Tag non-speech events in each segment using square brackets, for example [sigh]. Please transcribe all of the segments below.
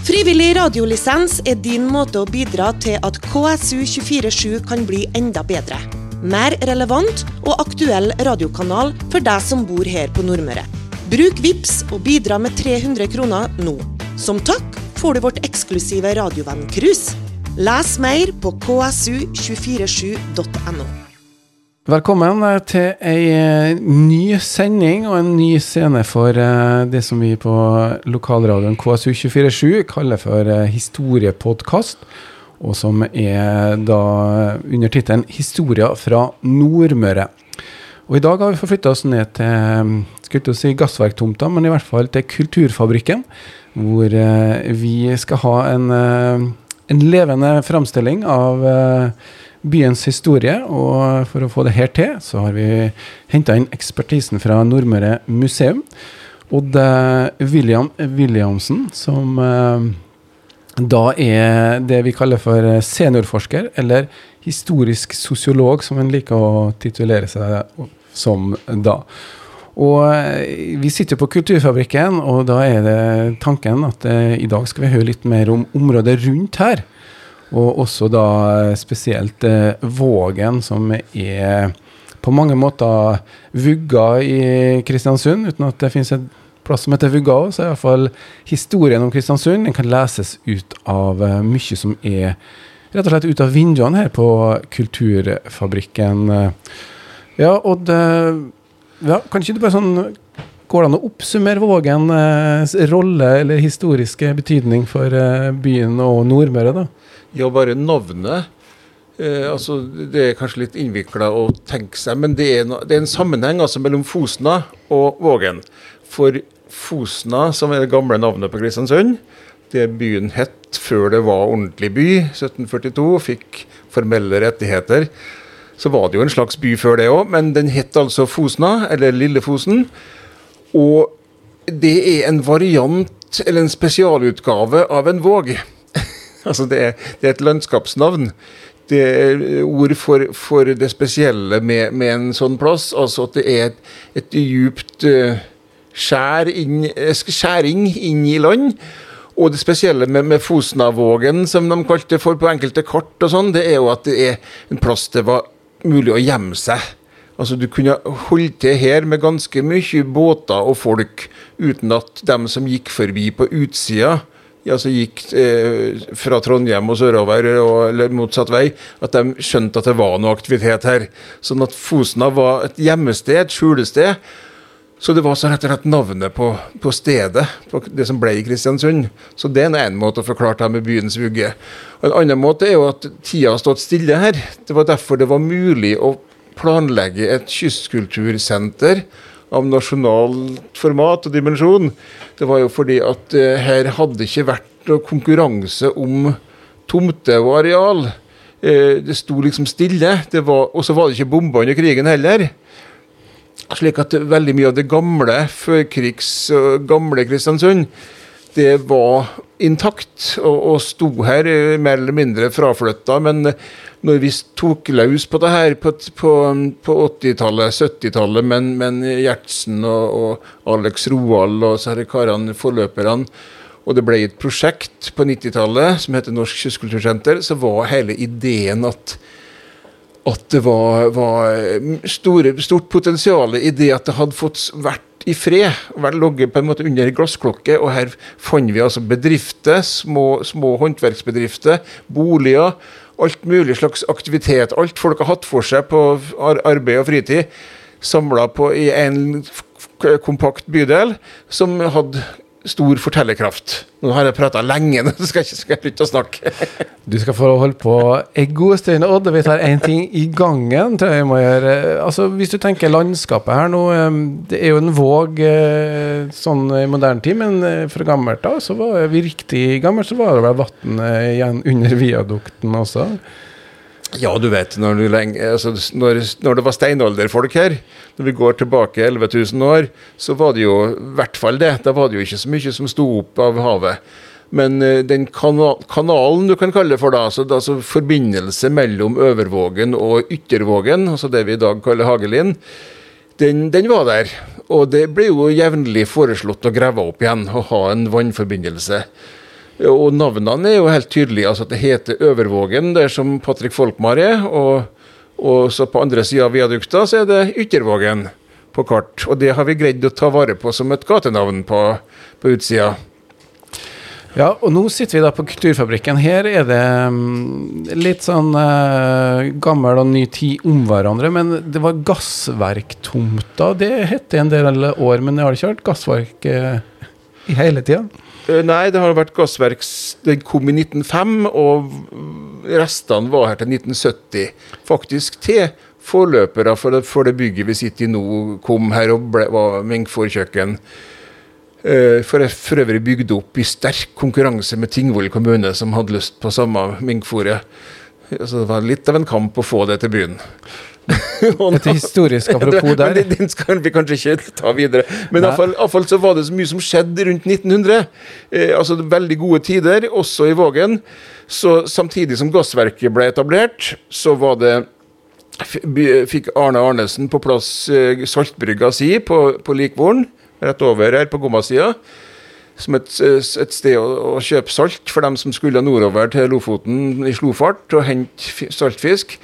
Frivillig radiolisens er din måte å bidra til at KSU247 kan bli enda bedre. Mer relevant og aktuell radiokanal for deg som bor her på Nordmøre. Bruk VIPS og bidra med 300 kroner nå. Som takk får du vårt eksklusive radiovenn-cruise. Les mer på ksu247.no. Velkommen eh, til ei eh, ny sending og en ny scene for eh, det som vi på lokalradioen KSU247 kaller for historiepodkast, og som er da under tittelen 'Historia fra Nordmøre'. Og I dag har vi forflytta oss ned til skulle til å si gassverktomta, men i hvert fall til Kulturfabrikken, hvor vi skal ha en, en levende framstilling av byens historie. Og for å få det her til, så har vi henta inn ekspertisen fra Nordmøre museum. Odd William Williamsen, som eh, da er det vi kaller for seniorforsker, eller historisk sosiolog, som en liker å titulere seg som da. Og eh, vi sitter på Kulturfabrikken, og da er det tanken at eh, i dag skal vi høre litt mer om området rundt her. Og også da spesielt eh, Vågen, som er på mange måter vugga i Kristiansund, uten at det finnes et plass som heter vugga òg. Så er iallfall historien om Kristiansund den kan leses ut av eh, mye som er rett og slett ut av vinduene her på Kulturfabrikken. Ja, det, ja, kan ikke du bare sånn Går det an å oppsummere Vågens eh, rolle eller historiske betydning for eh, byen og Nordmøre, da? Ja, bare navnet. Eh, altså, det er kanskje litt innvikla å tenke seg, men det er, no, det er en sammenheng altså, mellom Fosna og Vågen. For Fosna, som er det gamle navnet på Kristiansund, det byen het før det var ordentlig by, 1742, fikk formelle rettigheter. Så var det jo en slags by før det òg, men den het altså Fosna, eller Lille Fosen. Og det er en variant, eller en spesialutgave, av en våg. [laughs] Altså det er, det er, et landskapsnavn. Det er ord for, for det spesielle med, med, en sånn plass. Altså at det er et, et djupt uh, skjær inn, skjæring inn i land. Og det spesielle med, med Fosnavågen, som de kalte det for på enkelte kart, og sånn, det er jo at det er en plass det var mulig å gjemme seg. Altså Du kunne holde til her med ganske mye båter og folk, uten at dem som gikk forbi på utsida, altså gikk eh, fra Trondheim og sørover, og, eller motsatt vei, at de skjønte at det var noe aktivitet her. Sånn at Fosna var et gjemmested, et skjulested. Så det var så rett og slett navnet på, på, stedet, på det som ble i Kristiansund. Så det er en måte å forklare det med byens vugge. En annen måte er jo at tida har stått stille her. Det var derfor det var mulig å planlegge et kystkultursenter av nasjonalt format og dimensjon, det var jo fordi at uh, her hadde ikke vært noe konkurranse om tomte og areal. Uh, det sto liksom stille. Og så var det ikke bomber under krigen heller. Slik at veldig mye av det gamle førkrigs og gamle Kristiansund, det var intakt og, og sto her uh, mer eller mindre fraflytta. Men når vi tok løs på det her på, på, på 80-tallet, 70-tallet, men, men Gjertsen og, og Alex Roald og disse karene, forløperne, og det ble et prosjekt på 90-tallet som heter Norsk kystkultursenter, så var hele ideen at at det var, var store, stort potensial i det at det hadde fått vært i fred. Ligget på en måte under glassklokke. Og her fant vi altså bedrifter, små, små håndverksbedrifter, boliger alt mulig slags aktivitet. Alt folk har hatt for seg på arbeid og fritid, samla i en kompakt bydel som hadde stor fortellerkraft. Nå har jeg prata lenge, [laughs] nå skal jeg ikke slutte å snakke. [laughs] du skal få holde på en god stund, Odd. Vi tar én ting i gangen, tror jeg vi må gjøre. Altså, Hvis du tenker landskapet her nå, det er jo en våg eh, sånn i moderne tid, men eh, fra gammelt av så var vi riktig gammelt, så var det vel vann eh, igjen under viadukten også? Ja, du vet, når, du lenge, altså, når, når, det var steinalderfolk her, når vi går tilbake 11 000 år, så var det jo i hvert fall det. Da var det jo ikke så mye som sto opp av havet. Men uh, den kanal, kanalen du kan kalle det for, da, altså, altså forbindelse mellom Øvervågen og Yttervågen, altså det vi i dag kaller Hagelin, den, den, var der. Og det ble jo jevnlig foreslått å grave opp igjen og ha en vannforbindelse. Og navnene er jo helt tydelige. altså at Det heter Øvervågen, der som Patrick Folkmar er. Og, og så på andre sida av viadukta så er det Yttervågen på kart. Og det har vi greid å ta vare på som et gatenavn på, på utsida. Ja, og nå sitter vi da på Kulturfabrikken. Her er det um, litt sånn eh, gammel og ny tid om hverandre, men det var gassverktomta. Det het en del år, men jeg har ikke vært gassverk eh, i hele tida? Uh, nei, det har vært gassverk Den kom i 1905, og restene var her til 1970. Faktisk til forløpere for det, for det bygget vi sitter i nå, kom her og ble, var Mengfor-kjøkken. Uh, for, for øvrig bygd opp i sterk konkurranse med Tingvoll kommune, som hadde lyst på samme minkfôret. Så det var litt av en kamp å få det til byen. [laughs] Et historisk apropos der. Men Den skal vi kanskje ikke ta videre. Men iallfall så var det så mye som skjedde rundt 1900. Eh, altså Veldig gode tider, også i Vågen. Så samtidig som gassverket ble etablert, så var det fikk Arne Arnesen på plass eh, saltbrygga si på, på Likvoren rett over her på Gomma-sida. Som et, et, sted å, å, kjøpe salt for dem som skulle nordover til Lofoten i slofart og hente saltfisk.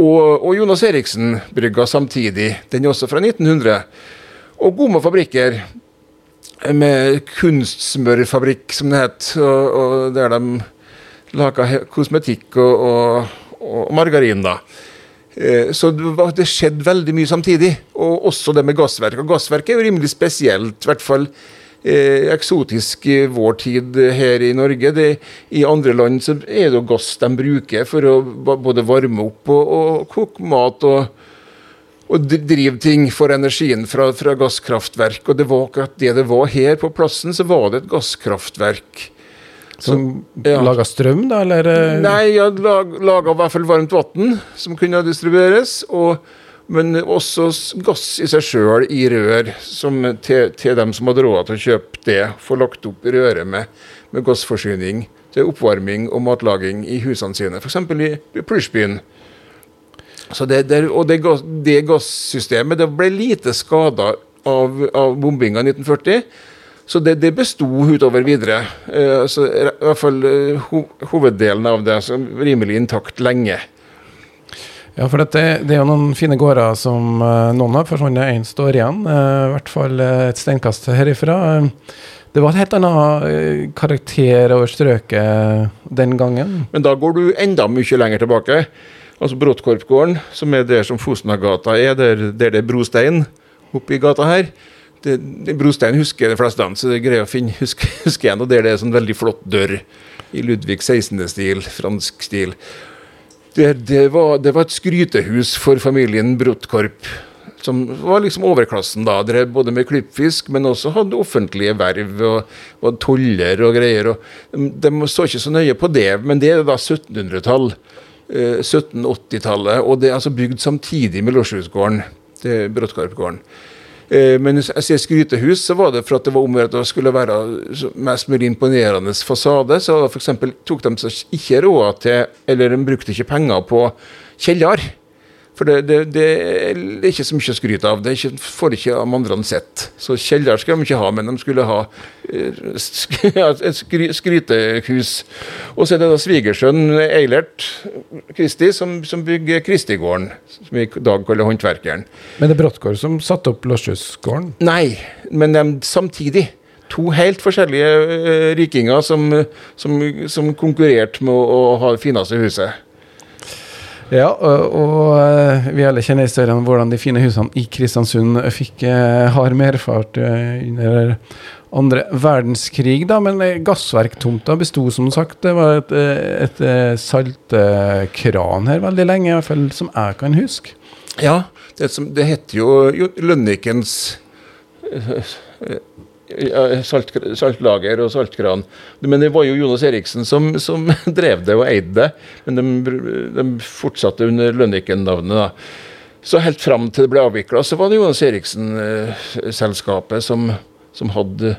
Og, og Jonas Eriksen-brygga samtidig. Den er også fra 1900. Og Goma fabrikker med kunstsmørfabrikk, som det het, og, og der de laga kosmetikk og, og, og margarin. da. Eh, så det skjedde veldig mye samtidig. Og også det med gassverk. Og gassverk er jo rimelig spesielt, i hvert fall eksotisk i vår tid her i Norge. Det, I andre land så er det jo gass de bruker for å både varme opp og, og koke mat. og og drive ting for energien fra, fra, gasskraftverk. Og det var akkurat det det var her på plassen, så var det et gasskraftverk. Som ja. laga strøm, da, eller? Eh? Nei, ja, lag, laga i hvert fall varmt vann som kunne distribueres. Og, men også gass i seg sjøl i rør, som til, til, dem som hadde råd til å kjøpe det. Få lagt opp røret med, med gassforsyning til oppvarming og matlaging i husene sine, f.eks. i, i Plushbyen. Det, det, og det, det gassystemet det ble lite skada av, av bombinga i 1940. Så det, det besto utover videre. Eh, altså, I hvert fall eh, ho hoveddelen av det altså, rimelig intakt lenge. Ja, for det, det, er jo noen fine gårder som uh, noen har forsvunnet, én står igjen. Uh, I hvert fall uh, et steinkast herifra. det var et helt annet karakter over strøket den gangen. Men da går du enda mye lenger tilbake. Altså Bråttkorpgården, som er der som Fosnagata er, der, der det er brostein oppi gata her det, det, Brostein husker de fleste, så det er greit å finne, huske, husker igjen. Og der det er sånn veldig flott dør i Ludvig 16.-stil, fransk stil. Det, det, var, det, var, et skrytehus for familien Brotkorp som var liksom overklassen da. Drev både med klippfisk, men også hadde offentlige verv og, og toller og greier. Og de, så ikke så nøye på det, men det er da 1700-tall. Eh, 1780-tallet, og det er altså bygd samtidig med Lårshusgården. Eh, men hvis jeg sier skrytehus, så var det for at det var om det skulle være mest mulig imponerende fasade. Så for eksempel, tok de seg ikke råd til, eller de brukte ikke penger på kjeller. For det, det, det, er ikke så mye å skryte av. Det ikke, får ikke de andre sett. Så kjeller skal de ikke ha, men de skulle ha [laughs] et et skrytehus. Og så er det da svigersønn Eilert Kristi som, som bygger Kristigården, som vi i dag kaller Håndverkeren. Men det er Bråttgård som satte opp Lårshusgården? Nei, men de, samtidig to helt forskjellige uh, rikinger som, som, som konkurrerte med å, å ha det fineste huset. Ja, og, og eh, vi alle kjenner historien om hvordan de fine husene i Kristiansund fikk uh, hard merfart uh, under andre verdenskrig, da, men gassverktomta besto som sagt. Det var et, et saltkran her veldig lenge, i hvert fall som jeg kan huske. Ja, det, som, det heter jo, jo Lønnikens salt, saltlager og saltkran. Men det var jo Jonas Eriksen som, som [laughs] drev det og eide det. Men de, de fortsatte under Lønniken-navnet. Så helt fram til det ble avvikla, så var det Jonas Eriksen-selskapet som, som, hadde,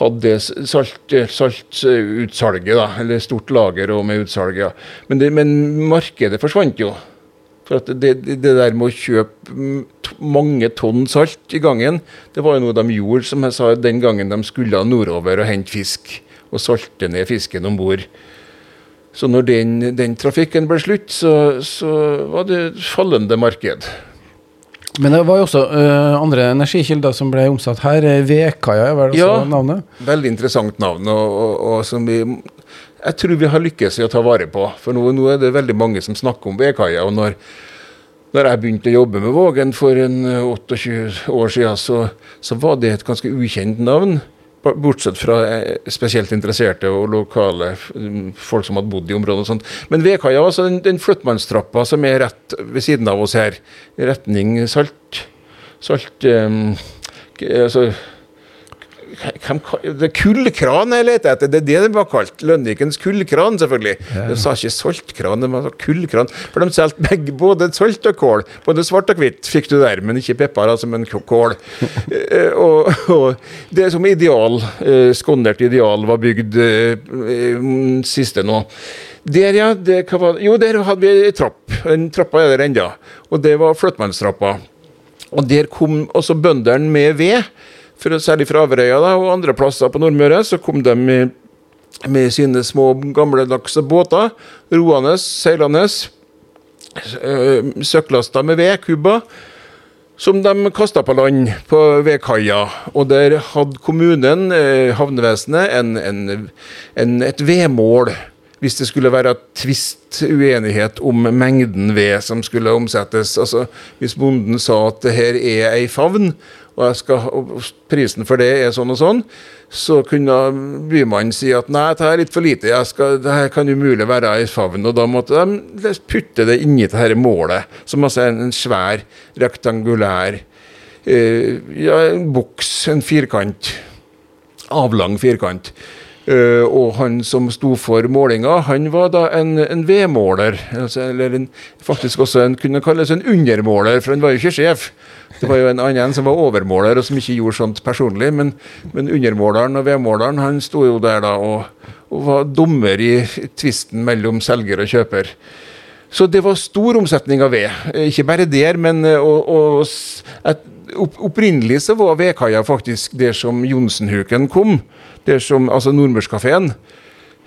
hadde salt, saltutsalget, da, eller stort lager og med utsalget. Ja. Men, det, men markedet forsvant jo. For at det, det, der med å kjøpe mange tonn salt i gangen, det var jo noe de gjorde, som jeg sa, den gangen de skulle nordover og hente fisk. og salte ned fisken om bord. Så når den, den, trafikken ble slutt, så, så, var det fallende marked. Men det var jo også uh, andre energikilder som ble omsatt her. Vedkaia er vel også ja, navnet? Veldig interessant navn. Og, og, og, som vi, jeg tror vi har lykkes i å ta vare på. For nå, nå er det veldig mange som snakker om vedkaia. Og når, når jeg begynte å jobbe med Vågen for en 28 år siden, så, så var det et ganske ukjent navn. Bortsett fra eh, spesielt interesserte og lokale mm, folk som hadde bodd i området. og sånt. Men Vedkaia, altså den, den flyttmannstrappa som er rett ved siden av oss her, i retning Salt, salt um, altså Kullkran jeg leter etter, det er det det var kalt. Lønnikens kullkran, selvfølgelig. Ja. De sa ikke saltkran, de sa kullkran. For de solgte begge, både salt og kål. Både svart og hvitt fikk du der, men ikke pepper, altså, men kål. [laughs] Eh, og, og, det som ideal, skondert skåndert ideal, var bygd eh, siste nå. Der, ja. Det, var, jo, der hadde vi ei trapp. Den trappa er der ennå. Og det var flyttmannstrappa. Og der kom også bøndene med ved for særlig fra Averøya og andre plasser på Nordmøre, så kom de med, med sine små, gamledagse båter, roende, seilende, eh, søkklasta med ved, kuba, som de kasta på land på vedkaia. Og der hadde kommunen, eh, havnevesenet, en, en, en, et vedmål hvis det skulle være tvist, uenighet om mengden ved som skulle omsettes. Altså, Hvis bonden sa at det her er ei favn, og, skal, og, prisen for det er sånn og sånn, så kunne bymannen si at nei, dette er litt for lite, skal, dette kan umulig være i favn. Og da måtte de putte det inni dette målet, som altså er en svær, rektangulær eh, ja, en boks, en firkant. Avlang firkant. Uh, og han som sto for målinga, han var da en, en vedmåler. Altså, eller en, faktisk også en kunne kalles en undermåler, for han var jo ikke sjef. Det var jo en annen som var overmåler, og som ikke gjorde sånt personlig. Men, men undermåleren og vedmåleren han sto jo der da og, og var dommer i tvisten mellom selger og kjøper. Så det var stor omsetning av ved. Ikke bare der, men og, og et, opprinnelig så var vedkaia faktisk der som Johnsenhuken kom. Der som, altså Nordmørskafeen.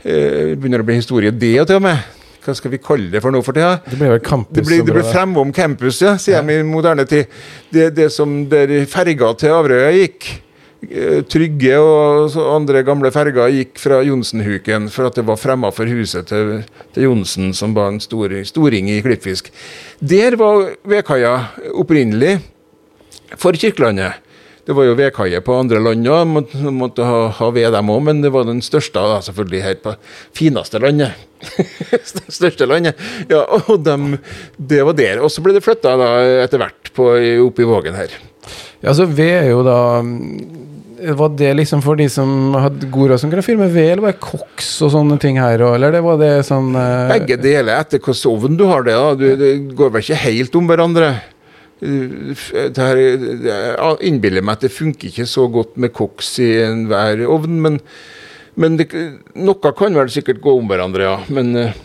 Eh, begynner å bli historie, det til og med. Hva skal vi kalle det for noe for tida? Det ble vel campus? Det ble, det ble fremom campus, ja, sier de i moderne tid. Det, det som der ferga til Averøya gikk. Eh, Trygge og andre gamle ferger gikk fra Johnsenhuken for at det var fremma for huset til, til Johnsen, som var en stor, storing i klippfisk. Der var vedkaia opprinnelig for Kirkelandet. Det var jo vedkaier på andre land òg, måtte, måtte ha, ha ved dem òg, men det var den største, da, selvfølgelig her på fineste landet. [laughs] største landet. Ja, og dem, det var der. Og så ble det flytta etter hvert på, opp i Vågen her. Ja, så ved er jo da var det liksom for de som hadde god råd som kunne filme ved, eller var det koks og sånne ting her? Eller det var det sånn uh... Begge deler, etter hvilken ovn du har det. da. Du, det går vel ikke helt om hverandre det innbiller meg at det funker ikke så godt med koks i enhver ovn, men, men det, noe kan vel sikkert gå om hverandre, ja. Men, eh,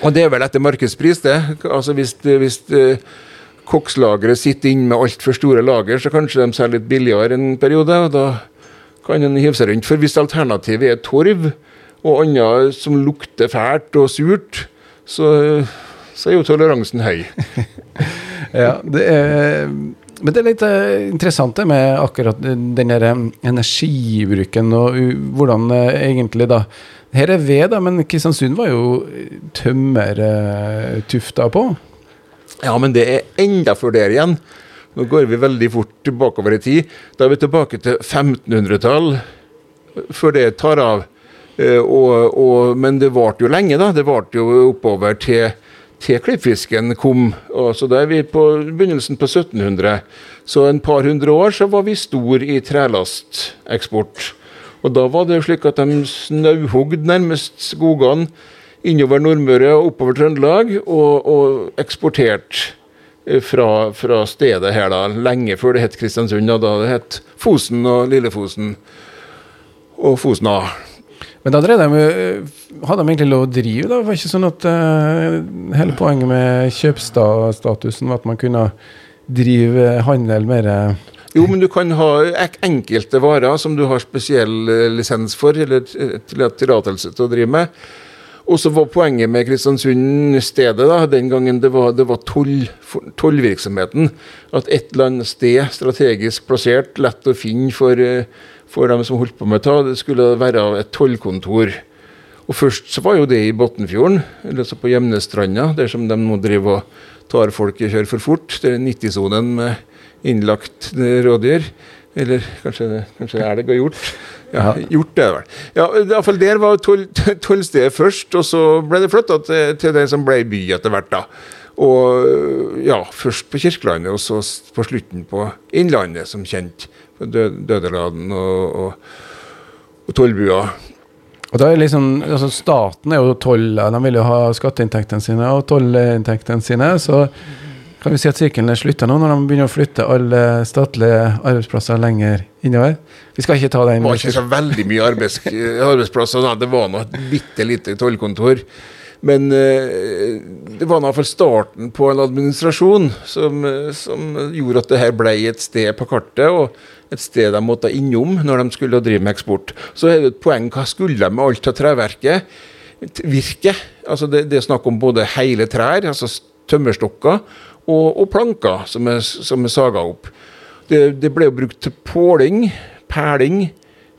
og det er vel etter markedspris, det. Altså Hvis, hvis eh, kokslageret sitter inne med altfor store lager, så kanskje de selger litt billigere en periode. og Da kan en hive seg rundt. For hvis alternativet er torv og annet som lukter fælt og surt, så, så er jo toleransen høy. [laughs] ja, det er, men det er litt uh, interessant det med akkurat den der energibruken og hvordan uh, egentlig da Her er ved, da, men Kristiansund var jo tømmertufta på? Ja, men det er enda før der igjen. Nå går vi veldig fort bakover i tid. Da er vi tilbake til 1500-tall, før det tar av. Og, og, men det varte jo lenge, da. Det varte jo oppover til til klippfisken kom. Så da er vi på begynnelsen på 1700. Så en par hundre år så var vi stor i trelasteksport. Og da var det slik at de snauhogd nærmest skogene innover Nordmøre og oppover Trøndelag, og, og eksporterte eh, fra, fra, stedet her da, lenge før det het Kristiansund. Og da det het Fosen og Lillefosen og Fosna. Men da drev de, hadde de egentlig lov å drive, da? Var ikke sånn at uh, hele poenget med kjøpstatusen var at man kunne drive handel mer Jo, men du kan ha enkelte varer som du har spesiell eh, lisens for, eller eh, til- tillatelse til å drive med. Og så var poenget med Kristiansund-stedet da, den gangen det var, det var toll, tollvirksomheten. At et eller annet sted, strategisk plassert, lett å finne for, eh, for dem som holdt på med det, det skulle være et tollkontor. Og først så var jo det i Botnfjorden, eller så på Gjemnestranda, der som de nå driver og tar folk og kjører for fort. Det er 90-sonen med innlagt rådyr. Eller kanskje, kanskje elg har gjort. Ja, gjort det, vel. Ja, i hvert fall Der var toll- tollstedet først, og så ble det flytta til, til det som ble by etter hvert. da. Og ja, først på Kirkelandet, og så på slutten på Innlandet, som kjent. Dødeladen og, og, og Tollbua. Og da er liksom, altså Staten er jo toll, de vil jo ha skatteinntektene sine og tollinntektene sine. Så kan vi si at sirkelen er slutta nå, når de begynner å flytte alle statlige arbeidsplasser lenger innover. Vi skal ikke ta den. Det var ikke så veldig mye [laughs] arbeidsplasser. Da. Det var nå et bitte lite tollkontor. Men eh, det var i hvert fall starten på en administrasjon som, eh, som gjorde at det her ble et sted på kartet, og et sted de måtte innom når de skulle drive med eksport. Så er det et poeng hva skulle de med alt av treverket? Virke. Altså det, det er snakk om både hele trær, altså tømmerstokker, og, og planker som er, som er saga opp. Det, det ble jo brukt til påling, pæling,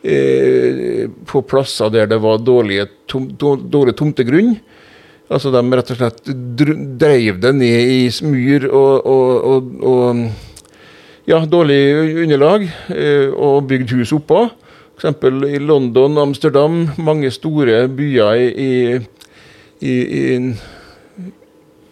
eh, på plasser der det var dårlig, tom, då- dårlig. Altså de rett og slett dr- dreiv det ned i myr og, og, og, og ja, dårlig underlag, eh, og bygd hus oppå. F.eks. i London, Amsterdam, mange store byer i, i, i, i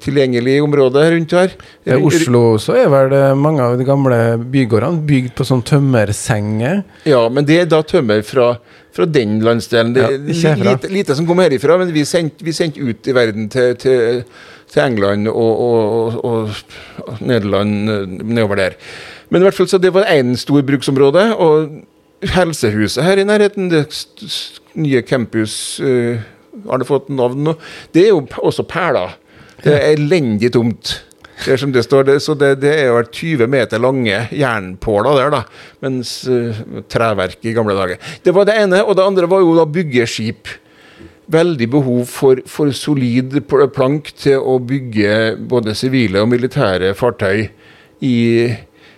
tilgjengelig område rundt her. I Oslo så er vel det mange av de gamle bygårdene bygd på sånn tømmersenger. Ja, men det er da tømmer fra, fra den landsdelen. Det Ja, er lite, lite som kom herifra, men vi sendte sendt ut i verden til, til, til England og, og, og, og Nederland eh, nedover der. Men i hvert fall så det var én stor bruksområde. Og helsehuset her i nærheten, det nye campus uh, Har det fått navn nå? Det er jo også perler. Det er elendig tomt. Det er som det står, det, så det, det er jo 20 meter lange jernpåler der, da. Mens uh, treverk i gamle dager. Det var det ene. Og det andre var jo da byggeskip. Veldig behov for, for solid plank til å bygge både sivile og militære fartøy i,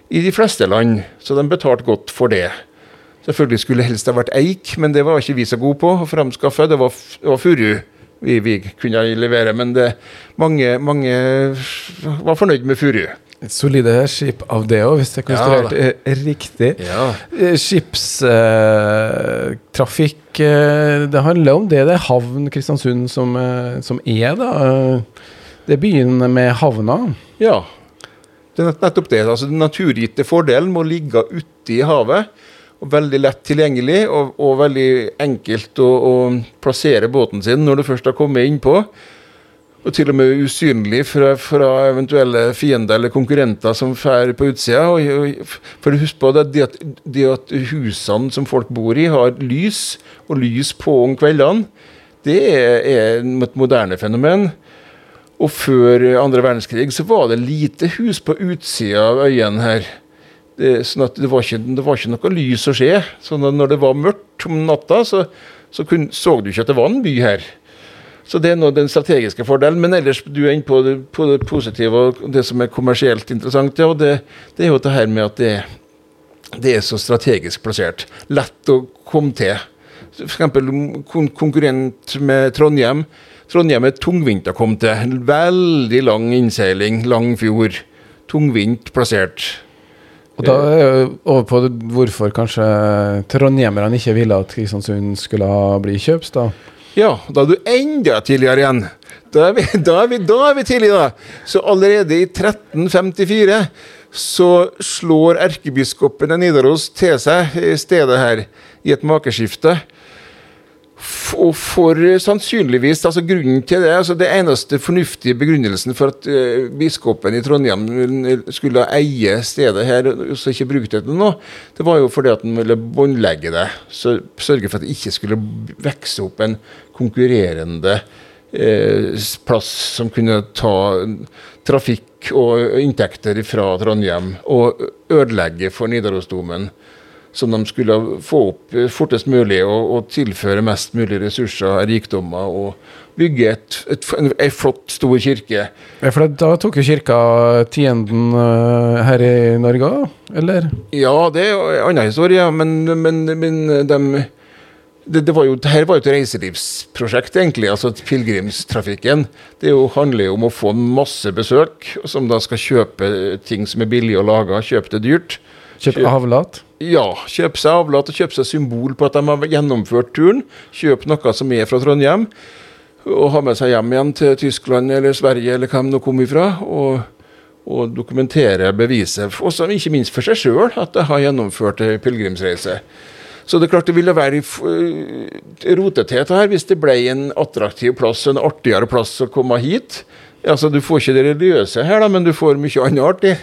i de fleste land. Så de betalte godt for det. Selvfølgelig skulle det helst ha vært eik, men det var ikke vi så gode på å framskaffe. Det var, var furu vi, vi kunne levere, men det, mange, mange var fornøyd med furu. Solide skip av det òg, hvis det er konstruert Ja, riktig. Ja. Eh, Skipstrafikk eh, Det handler om det. Det er havn Kristiansund som, eh, som er, da. Eh, Det er byen med havna. Ja. Det er nettopp det. altså Den naturgitte fordelen må ligge ute i havet. Og Veldig lett tilgjengelig og, og veldig enkelt å, å plassere båten sin når du først har kommet innpå. Og til og med usynlig fra, fra eventuelle fiender eller konkurrenter som fer på utsida. Og, og, for husk på det, det, at, det at husene som folk bor i, har lys, og lys på om kveldene, det er, er et moderne fenomen. Og før andre verdenskrig så var det lite hus på utsida av øyene her. Det, sånn at det var, ikke, det var ikke noe lys å se. Så når når det var mørkt om natta, så, så kun, så du ikke at det var en by her. Så det er nå den strategiske fordelen. Men ellers, du er inne på det, på det positive og det som er kommersielt interessant. Ja, og det, det er jo det her med at det, det er så strategisk plassert. Lett å komme til. Eksempel kon konkurrent med Trondheim. Trondheim er tungvint å komme til. Veldig lang innseiling, lang fjord. Tungvint plassert. Og da er jeg over på hvorfor kanskje trondhjemmerne ikke ville at Kristiansund skulle bli bli Kjøpstad. Ja, da er du enda tidligere igjen. Da er vi, da er vi, da er vi tidlig, da. Så allerede i 1354 så slår erkebiskopen av Nidaros til seg i stedet her i et makeskifte. Og for eh, sannsynligvis altså Grunnen til det altså Det eneste fornuftige begrunnelsen for at uh, biskopen i Trondheim eh, skulle eie stedet her og ikke bruke det til noe, det var jo fordi at han ville båndlegge det. Sørge for at det ikke skulle vokse opp en konkurrerende uh, plass som kunne ta trafikk og inntekter fra Trondheim og ødelegge for Nidarosdomen, som de skulle få opp fortest mulig og, og tilføre mest mulig ressurser, rikdommer, og bygge et, et, en flott, stor kirke. Ja, for da tok jo kirka tienden uh, her i Norge, eller? Ja, det er en annen historie, men, men, men de det, det var jo, her var jo et reiselivsprosjekt, egentlig. altså Pilegrimstrafikken. Det jo, handler jo om å få masse besøk, som da skal kjøpe ting som er billig å lage. Kjøpe det dyrt. Kjøpe avlat? Ja, kjøp seg avlat og kjøp seg symbol på at de har gjennomført turen. Kjøp noe som er fra Trondheim, og ha med seg hjem igjen til Tyskland eller Sverige eller hvem de kom ifra. og og dokumentere beviset, også ikke minst for seg sjøl, at de har gjennomført ei pilegrimsreise. Så det er klart det ville være rotete rotethet her hvis det ble en attraktiv plass, en artigere plass å komme hit. Altså, Du får ikke det religiøse her, da, men du får mye annet artig.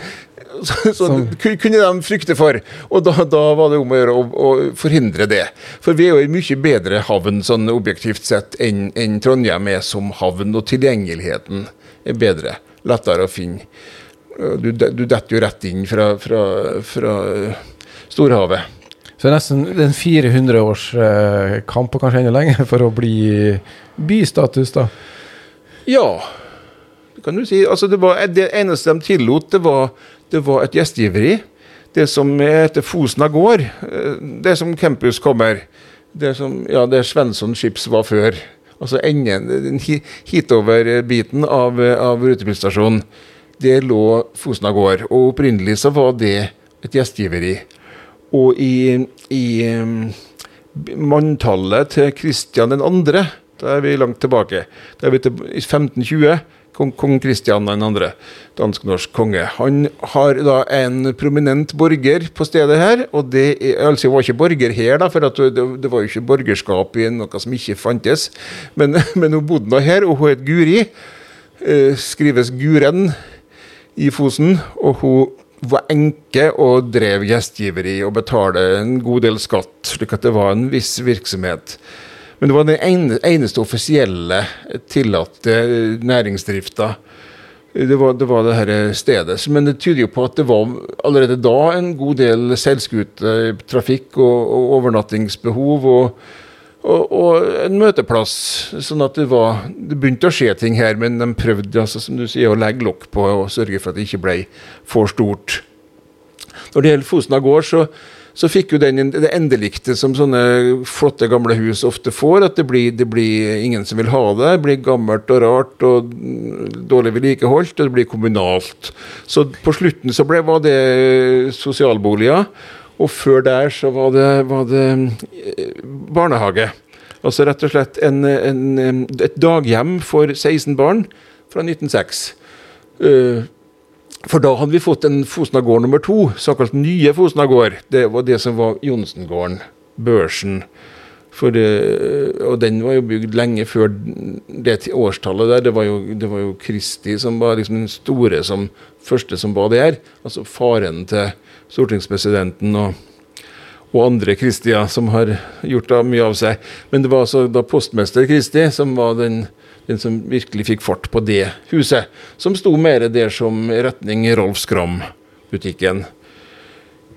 Så, så kunne de frykte for. Og da, da, var det om å gjøre å, å, forhindre det. For vi er jo i mye bedre havn sånn objektivt sett enn en Trondheim er som havn, og tilgjengeligheten er bedre. Lettere å finne. Du, du detter jo rett inn fra, fra, fra storhavet. Så det er nesten en 400 års eh, kamp, og kanskje enda lenger, for å bli bystatus, da? Ja, det kan du si. Altså, det, var, det eneste de tillot, det var, det var et gjestgiveri. Det som heter Fosna gård. Eh, det som campus kommer. Det som ja, det Svensson Skips var før. Altså enden, hitover-biten av, av rutebilstasjonen. Det lå Fosna gård. Og opprinnelig så var det et gjestgiveri. Og i, i manntallet til Kristian 2., da er vi langt tilbake, da er vi til 1520. Kong, kong Kristian 2., dansk-norsk konge. Han har da en prominent borger på stedet her. og det er, altså var ikke borger her, da, for det, det, var jo ikke borgerskap i noe som ikke fantes. Men, [laughs] men hun bodde nå her, og hun het Guri. Eh, skrives Guren i Fosen. Og hun var enke og drev gjestgiveri og betalte en god del skatt, slik at det var en viss virksomhet. Men det var den eneste offisielle tillatte næringsdrifta. Det var, det var det her stedet. Men det tyder jo på at det var allerede da en god del seilskutetrafikk og, og overnattingsbehov. og og, og, en møteplass. Sånn at det var Det begynte å skje ting her, men de prøvde altså, som du sier, å legge lokk på og sørge for at det ikke ble for stort. Når det gjelder Fosna gård, så, så fikk jo den det endelikte som sånne flotte, gamle hus ofte får. At det blir, det blir ingen som vil ha det. Det blir gammelt og rart og dårlig vedlikeholdt, og det blir kommunalt. Så på slutten så ble, var det sosialboliger. Og før der så var det, var det eh, barnehage. Altså rett og slett en, en, et daghjem for 16 barn fra 1906. Uh, for da hadde vi fått en Fosna gård nummer to, såkalt nye Fosna gård. Det var det som var Johnsen-gården, børsen. For, uh, og den var jo bygd lenge før det årstallet der. Det var jo, det var jo Kristi som var liksom den store som første som var der. Altså faren til stortingspresidenten og, og andre Kristier som har gjort mye av seg. Men det var altså da postmester Kristi som var den, den, som virkelig fikk fart på det huset. Som sto mer der som retning Rolf Skram-butikken.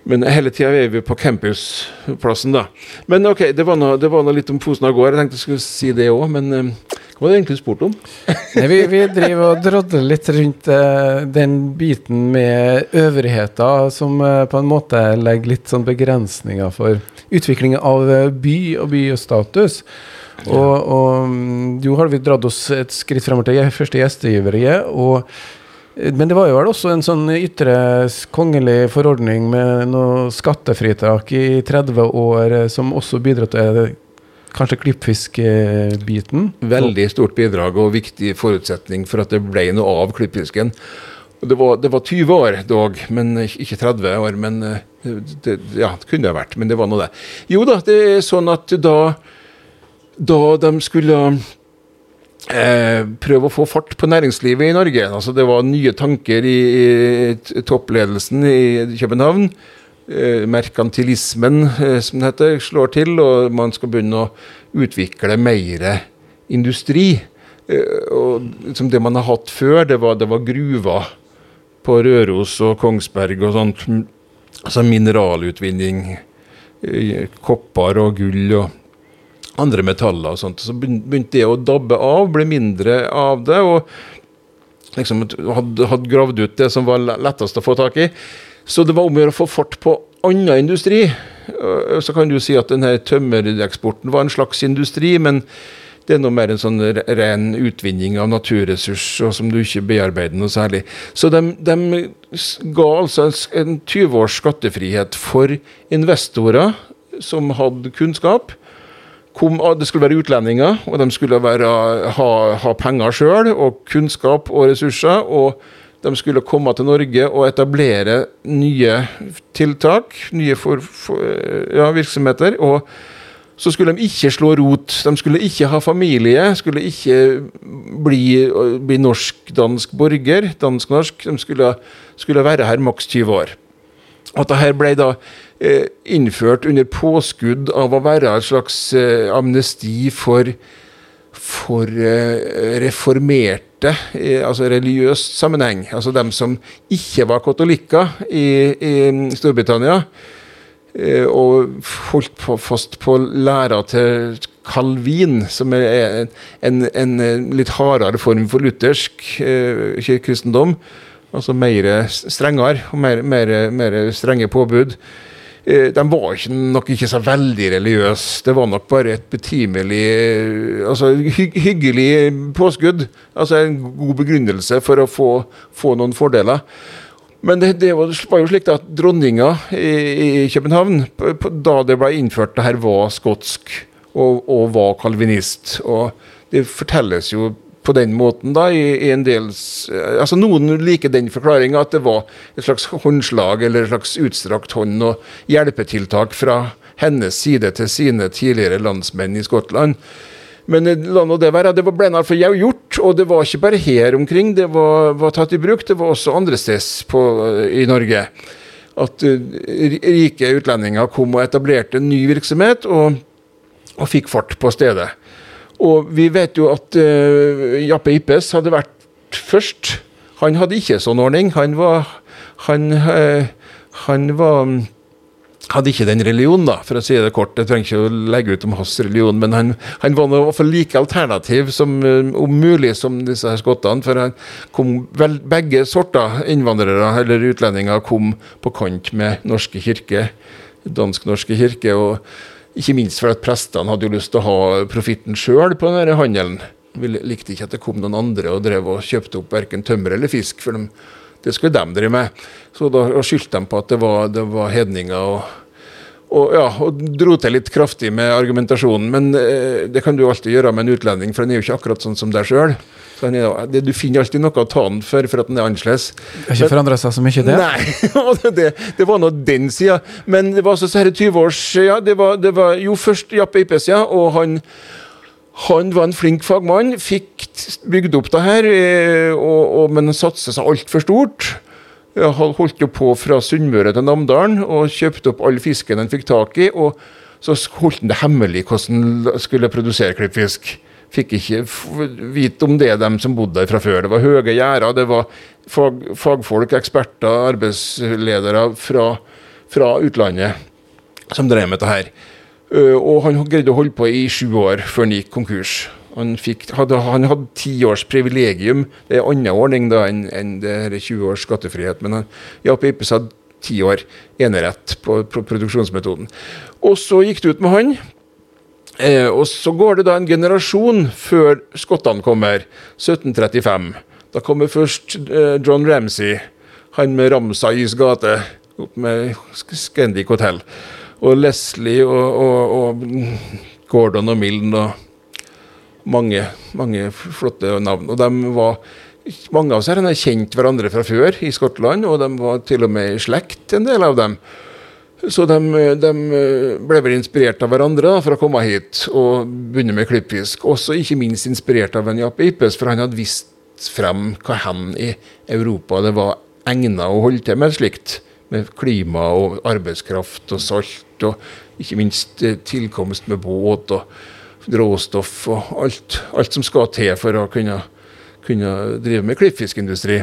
Men hele tida er vi på campusplassen, da. Men OK, det var nå litt om Fosen av gård. Jeg tenkte jeg skulle si det òg, men uh, hva var det egentlig spurt om? [laughs] Nei, vi, vi driver og drodler litt rundt uh, den biten med øvrigheter som uh, på en måte legger litt sånn begrensninger for utviklingen av by og bystatus. Ja. Og, og jo har vi dratt oss et skritt fremover til første gjestgiveriet. og men det var jo vel også en sånn ytre kongelig forordning med noe skattefritak i 30 år, som også bidro til Kanskje klippfiskebiten? Veldig stort bidrag og viktig forutsetning for at det ble noe av klippfisken. Det var, det var 20 år dog, men ikke 30 år. men eh, det, Ja, det kunne det vært, men det var nå det. Jo da, det er sånn at da, da de skulle eh, prøve å få fart på næringslivet i Norge altså Det var nye tanker i, i toppledelsen i København Eh, merkantilismen, eh, som det heter, slår til, og man skal begynne å utvikle mer industri. Og liksom Det man har hatt før, det var, det var gruver. på Røros og Kongsberg og sånt. Altså mineralutvinning, kopper og gull og andre metaller og sånt. Så begynte det å dabbe av, ble mindre av det. og liksom hadde, hadde gravd ut det som var lettest å få tak i. Så det var om å gjøre å få fart på annen industri. Så kan du si at denne tømmereksporten var en slags industri, men det er noe mer en sånn ren utvinning av naturressurser som du ikke bearbeider noe særlig. Så de, de ga altså en 20 års skattefrihet for investorer som hadde kunnskap. Kom, det skulle være utlendinger, og de skulle være, ha, ha penger sjøl, og kunnskap og ressurser. og de skulle komme til Norge og etablere nye tiltak, nye for, for, ja, virksomheter. og så skulle de ikke slå rot. De skulle ikke ha familie, skulle ikke bli, bli norsk-dansk borger, dansk-norsk. De skulle, skulle, være her maks 20 år. At dette ble da eh, innført under påskudd av å være et slags eh, amnesti for, for eh, reformerte, altså religiøst sammenheng. Altså dem som ikke var katolikker i, i Storbritannia Eh, og holdt på, fast på læra til Calvin, som er en, en, litt hardere form for luthersk eh, kristendom. Altså mer strengere og mer, mer, mer strenge påbud. Eh, de var ikke, nok ikke så veldig religiøse. Det var nok bare et betimelig eh, altså hy hyggelig påskudd. Altså en god begrunnelse for å få, få noen fordeler. Men det, det, var jo slik at dronninga i, i København, da det ble innført det her, var skotsk og, og, var kalvinist. Og det fortelles jo på den måten, da, i, i en del Altså Noen liker den forklaringa, at det var et slags håndslag eller et slags utstrakt hånd og hjelpetiltak fra hennes side til sine tidligere landsmenn i Skottland. Men eh, la nå det være. Det ble iallfall gjort, og det var ikke bare her omkring det var, var tatt i bruk, det var også andre steder i Norge. At uh, rike utlendinger kom og etablerte en ny virksomhet, og, og fikk fart på stedet. Og vi vet jo at uh, Jappe Ippes hadde vært først. Han hadde ikke sånn ordning. Han var, han, uh, han var hadde ikke den religionen, da, for å si det kort. Jeg trenger ikke å legge ut om hans religion, men han, han var i hvert fall like alternativ som, eh, om mulig som disse her skottene. For han kom vel, begge sorter innvandrere eller utlendinger kom på kant med norske kirke, dansk-norske kirke. og Ikke minst fordi prestene hadde jo lyst til å ha profitten sjøl på denne handelen. Vi likte ikke at det kom noen andre og drev og kjøpte opp verken tømmer eller fisk. for de det skulle de drive med. Så da skyldte de på at det var, det var hedninger. og og, ja, og dro til litt kraftig med argumentasjonen. Men eh, det kan du alltid gjøre med en utlending, for han er jo ikke akkurat sånn som deg sjøl. Du finner alltid noe å ta den for, for at den er annerledes. Det har ikke forandra seg så mye, det? Nei, [laughs] det, det var nå den sida. Men det var altså så disse 20 års ja, det var, det var jo først Jappe Eipes, ja, og han han var en flink fagmann, fikk bygd opp det her, eh, og, og, men satsa seg altfor stort. Han holdt jo på fra Sunnmøre til Namdalen og kjøpte opp all fisken han fikk tak i. Og så holdt han det hemmelig hvordan han skulle produsere klippfisk. Fikk ikke vite om det, dem som bodde der fra før. Det var høye gjerder, det var fag, fagfolk, eksperter, arbeidsledere fra, fra utlandet som drev med dette her. Og han greide å holde på i sju år før han gikk konkurs. Han, fikk, hadde, han hadde ti års privilegium. Det er en annen ordning da enn en det 20 års skattefrihet. Men han, Jaap Ipes hadde ti år enerett på, produksjonsmetoden. Og så gikk det ut med han. Eh, og så går det da en generasjon før skottene kommer. 1735. Da kommer først eh, John Ramsay, han med Ramsay's gate, opp med Scandic Hotel. Og Leslie og, og, og Gordon og Milne og mange, mange flotte navn. Og de var mange av oss her kjent hverandre fra før i Skottland, og de var til og med i slekt, en del av dem. Så de, de ble vel inspirert av hverandre for å komme hit og begynne med klippfisk. Også ikke minst inspirert av en Jappe Ippes, for han hadde vist frem hva hen i Europa det var egnet å holde til med slikt. Med klima og arbeidskraft og salt, og ikke minst eh, tilkomst med båt. og råstoff og alt, alt, som skal til for å kunne, kunne drive med klippfiskindustri.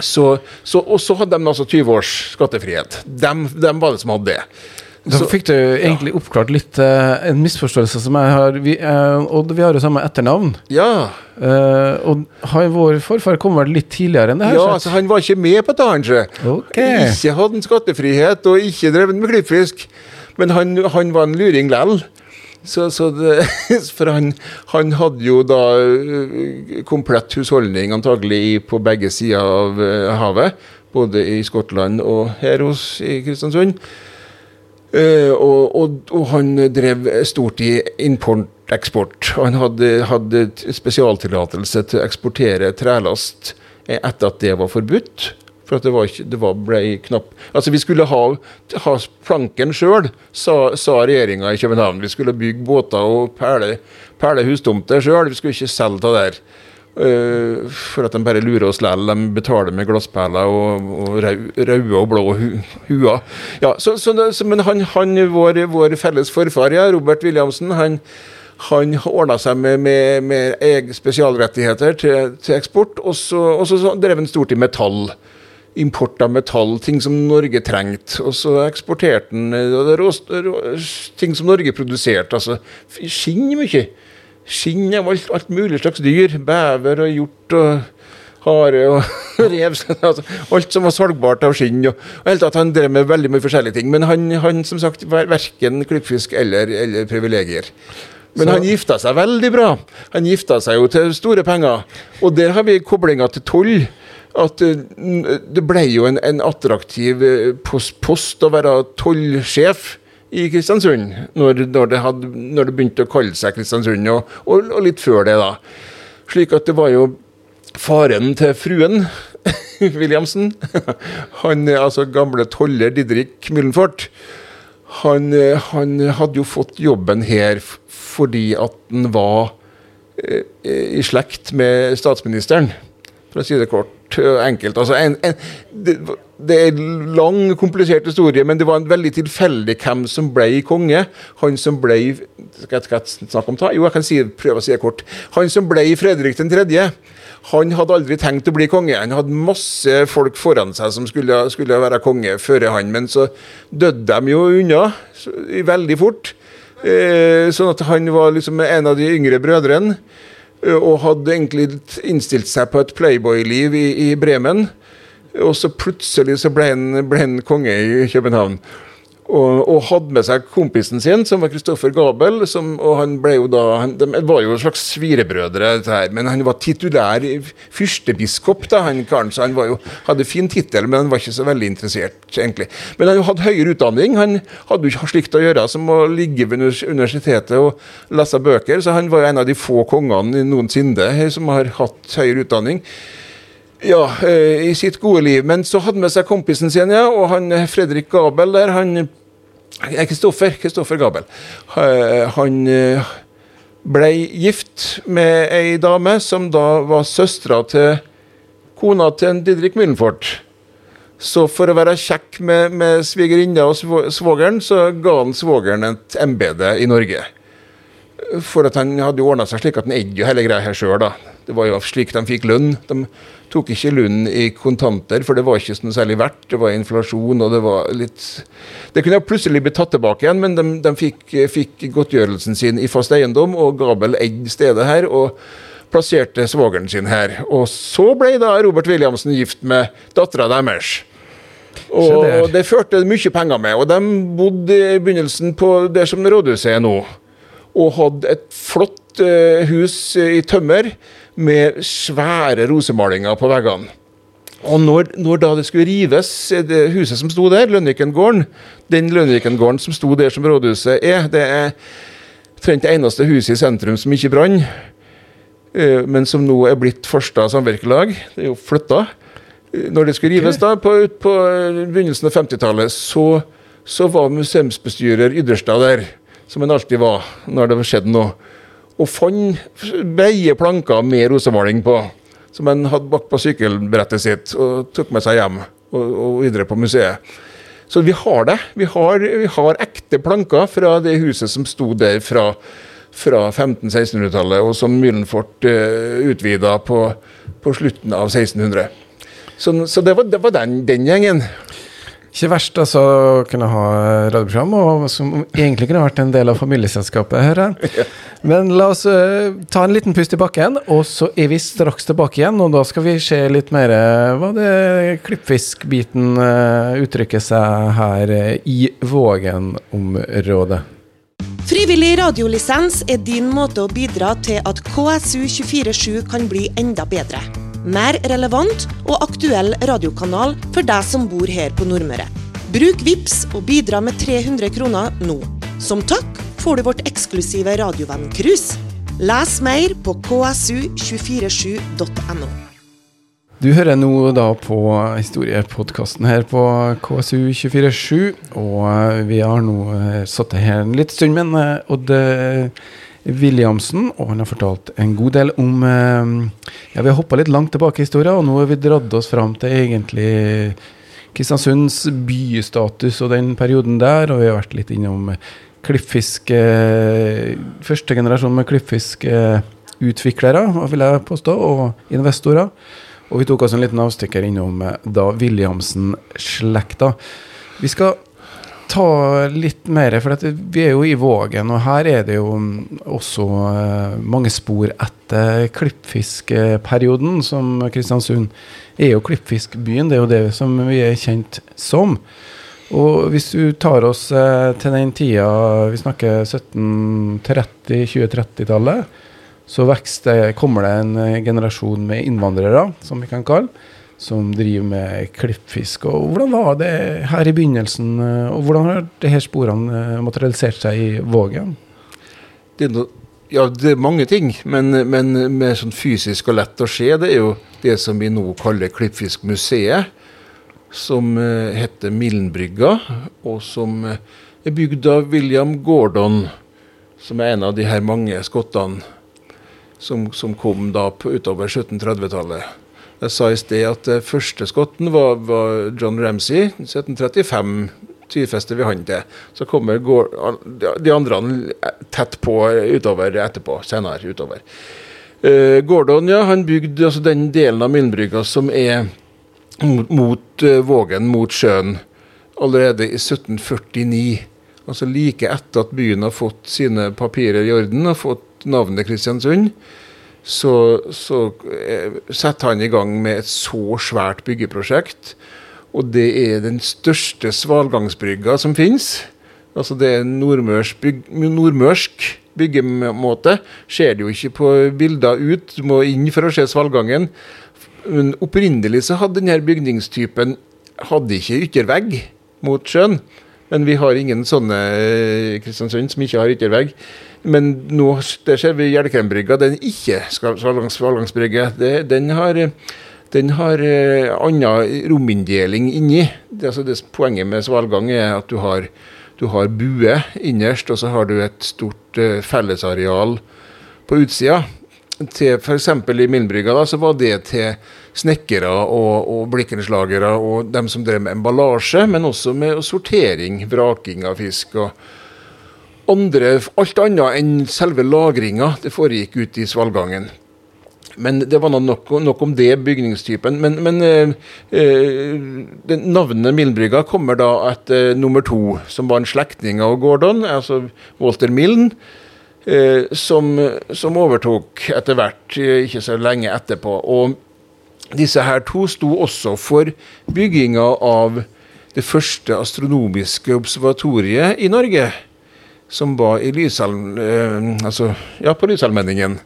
Så, så, og så hadde de altså 20 års skattefrihet. Dem, dem var det som hadde det. Da Så- fikk du egentlig oppklart litt uh, en misforståelse som jeg har. Vi, uh, Odd, vi har jo samme etternavn. Ja, Uh, og han, vår forfar kom vel litt tidligere enn det her? ja så- altså han var ikke med på dette, han, sjø. Ikke hadde en skattefrihet og ikke drevet med klippfisk. Men han, han var en luring lell. Så, så det, [laughs] for han, han hadde jo da komplett husholdning antagelig på begge sider av havet. Både i Skottland og her hos i Kristiansund. Eh, og, og, og han drev stort i import-eksport. Han hadde, hadde spesialtillatelse til å eksportere trelast eh, etter at det var forbudt. For det, var ikke, det var, ble knapp Altså, vi skulle ha, ha planken sjøl, sa, sa regjeringa i København. Vi skulle bygge båter og perle, perle hustomter sjøl. Vi skulle ikke selge det der. Uh, for at de bare lurer oss likevel. De betaler med glassperler og, og røde og blå hu, huer. Ja, så, så, så, men han, han vår, vår felles forfar, ja, Robert Williamsen, han, han ordna seg med, med, med spesialrettigheter til, til eksport, og så, og så drev han stort i metall. Import av metall, ting som Norge trengte. Og så eksporterte han eh, ting som Norge produserte. Altså skinn mye. Skinn av alt, alt mulig slags dyr. Bever og hjort og hare og [laughs] rev. Altså, alt som var salgbart av skinn. Og, og helt tatt, Han drev med veldig mye forskjellige ting. Men han, han som sagt, var verken klippfisk eller, eller privilegier. Men han gifta seg veldig bra. Han gifta seg jo til store penger. Og der har vi koblinga til toll. At eh, det ble jo en, en attraktiv eh, post, post å være tollsjef i Kristiansund, når, når, det hadde, når det begynte å kalle seg Kristiansund, og, og, og litt før det, da. Slik at det var jo faren til fruen [laughs] Williamsen, han eh, altså gamle toller Didrik Myllenfort, han, han hadde jo fått jobben her fordi at han var i slekt med statsministeren, for å si det kort og enkelt. Altså en, en, det, det er en lang, komplisert historie, men det var en veldig tilfeldig hvem som ble konge. Han som ble Skal jeg, skal jeg snakke om det? Jo, jeg kan si, prøve å si det kort. Han som ble Fredrik 3., han hadde aldri tenkt å bli konge. Han hadde masse folk foran seg som skulle, skulle være konge før han, men så døde de jo unna veldig fort. Eh, sånn at han var liksom en av de yngre brødrene. Eh, Og hadde egentlig innstilt seg på et playboy-liv i, i Bremen. Og så plutselig så ble han, ble han konge i København. Og, og hadde med seg kompisen sin, som var Kristoffer Gabel. Som, og han ble jo da han, De var jo slags svirebrødre, her, men han var titulær fyrstebiskop, da, han karen. Så han var jo, hadde fin tittel, men han var ikke så veldig interessert, egentlig. Men han hadde høyere utdanning. Han hadde jo ikke slikt å gjøre som å ligge ved universitetet og lese bøker, så han var jo en av de få kongene noensinne som har hatt høyere utdanning. Ja, eh, i sitt gode liv. Men så hadde med seg kompisen sin, ja, og han eh, Fredrik Gabel der, han eh, Kristoffer, Kristoffer Gabel. Han ble gift med ei dame som da var søstera til kona til en Didrik Myllenfort. Så for å være kjekk med, med svigerinna og svogeren, så ga han svogeren et embete i Norge. For at han hadde jo ordna seg slik at han eide jo hele greia her sjøl, da. Det var jo slik de fikk lønn. De tok ikke lønn i kontanter, for det var ikke noe særlig verdt. Det var inflasjon, og det var litt Det kunne plutselig blitt tatt tilbake igjen, men de, de fikk, fikk godtgjørelsen sin i fast eiendom, og Gabel eide stedet her. og plasserte svogeren sin her. Og så ble da Robert Williamsen gift med dattera deres. Og det førte mye penger med. Og de bodde i begynnelsen på det som rådhuset er nå. Og hadde et flott eh, hus i tømmer med svære rosemalinger på veggene. Og når, når da det skulle rives, eh, det huset som sto der, Lønvikengården, Den Lønvikengården som sto der som rådhuset er, det er omtrent det eneste huset i sentrum som ikke brann. Eh, men som nå er blitt Farstad samvirkelag. Det er jo flytta. Eh, Når det skulle rives da, på, på begynnelsen av 50-tallet, så, så var museumsbestyrer Ydderstad der, som han alltid var når det skjedde noe. Og fant breie planker med rosemaling på, som han hadde bak på sykkelbrettet sitt, og tok med seg hjem og, og videre på museet. Så vi har det. Vi har, vi har ekte planker fra det huset som sto der fra, fra 1500-1600-tallet, og som Myllenfort uh, utvida på, på slutten av 1600. Så, så det var, det var den, den gjengen. Ikke verst altså, å kunne ha radioprogram, og som egentlig kunne vært en del av familieselskapet. hører [laughs] jeg. Men la oss uh, ta en liten pust i bakken, og så er vi straks tilbake igjen. Og da skal vi se litt mer uh, hva det klippfiskbiten uh, uttrykker seg her uh, i Vågen-området. Frivillig radiolisens er din måte å bidra til at KSU247 kan bli enda bedre mer relevant og aktuell radiokanal for deg som bor her på Nordmøre. Bruk VIPS og bidra med 300 kroner nå. Som takk får du vårt eksklusive radiovenn-cruise. Les mer på ksu247.no. Du hører nå da på historiepodkasten her på KSU247, og vi har nå eh, sittet her en litt stund, men eh, Odd Williamsen, og han har fortalt en god del om eh, Ja, vi har hoppa litt langt tilbake i historien, og nå har vi dratt oss fram til egentlig Kristiansunds bystatus og den perioden der, og vi har vært litt innom klippfiske Første generasjon med klippfiskeutviklere, vil jeg påstå, og investorer. Og vi tok oss en liten avstikker innom eh, da Williamsen-slekta. Vi skal ta litt mer, for vi er jo i Vågen, og her er det jo også uh, mange spor etter klippfiskperioden, som Kristiansund er jo klippfiskbyen. Det er jo det som vi er kjent som. Og hvis du tar oss uh, til den tida, vi snakker 1730, 2030-tallet, så vekster, kommer det en generasjon med innvandrere, som vi kan kalle som driver med klippfisk. Og hvordan var det her i begynnelsen, og hvordan har disse sporene eh, materialisert seg i Vågen? Det er, no, ja, det er mange ting, men, men med sånn fysisk og lett å se, det er jo det som vi nå kaller Klippfiskmuseet. Som uh, heter Millenbrygga, og som uh, er bygd av William Gordon, som er en av de her mange skottene som, som kom da på, utover 1730-tallet. Jeg sa i sted at uh, første skotten var, var, John Ramsay, 1735. Tydfester vi han til. Så kommer de andre tett på utover etterpå, senere utover. Gordon ja, han bygde altså, den delen av Millenbrygga som er mot, Vågen, mot sjøen, allerede i 1749. Altså like etter at byen har fått sine papirer i orden og fått navnet Kristiansund så, så eh, setter han i gang med et så svært byggeprosjekt. Og det er den største svalgangsbrygga som finnes. Altså det er nordmørsk, byg, nordmørsk byggemåte. Ser det jo ikke på bilder ut, du må inn for å se svalgangen. Men opprinnelig så hadde denne bygningstypen hadde ikke yttervegg mot sjøen. Men vi har ingen sånne i Kristiansund som ikke har yttervegg. Men nå det ser vi Hjelkrembrygga, den ikke svalgangsbrygge. Den har, den har uh, annen rominndeling inni. Det, altså det, poenget med svalgang er at du har, du har bue innerst, og så har du et stort uh, fellesareal på utsida. Til F.eks. i Millenbrygga så var det til snekkere og, og blikkenslagere og dem som drev med emballasje, men også med sortering, vraking av fisk. og andre, alt annet enn selve lagringa, det foregikk ute i svalgangen. Men det var nok, nok om det, bygningstypen. Men, men eh, eh navnet Milnbrygga kommer da etter eh, nummer to, som var en slektning av Gordon, altså Walter Milne. Eh, som, som, overtok etter hvert, eh, ikke så lenge etterpå. Og disse her to sto også for bygginga av det første astronomiske observatoriet i Norge som var i Lysalm, eh, altså, ja, på Lysalmenningen.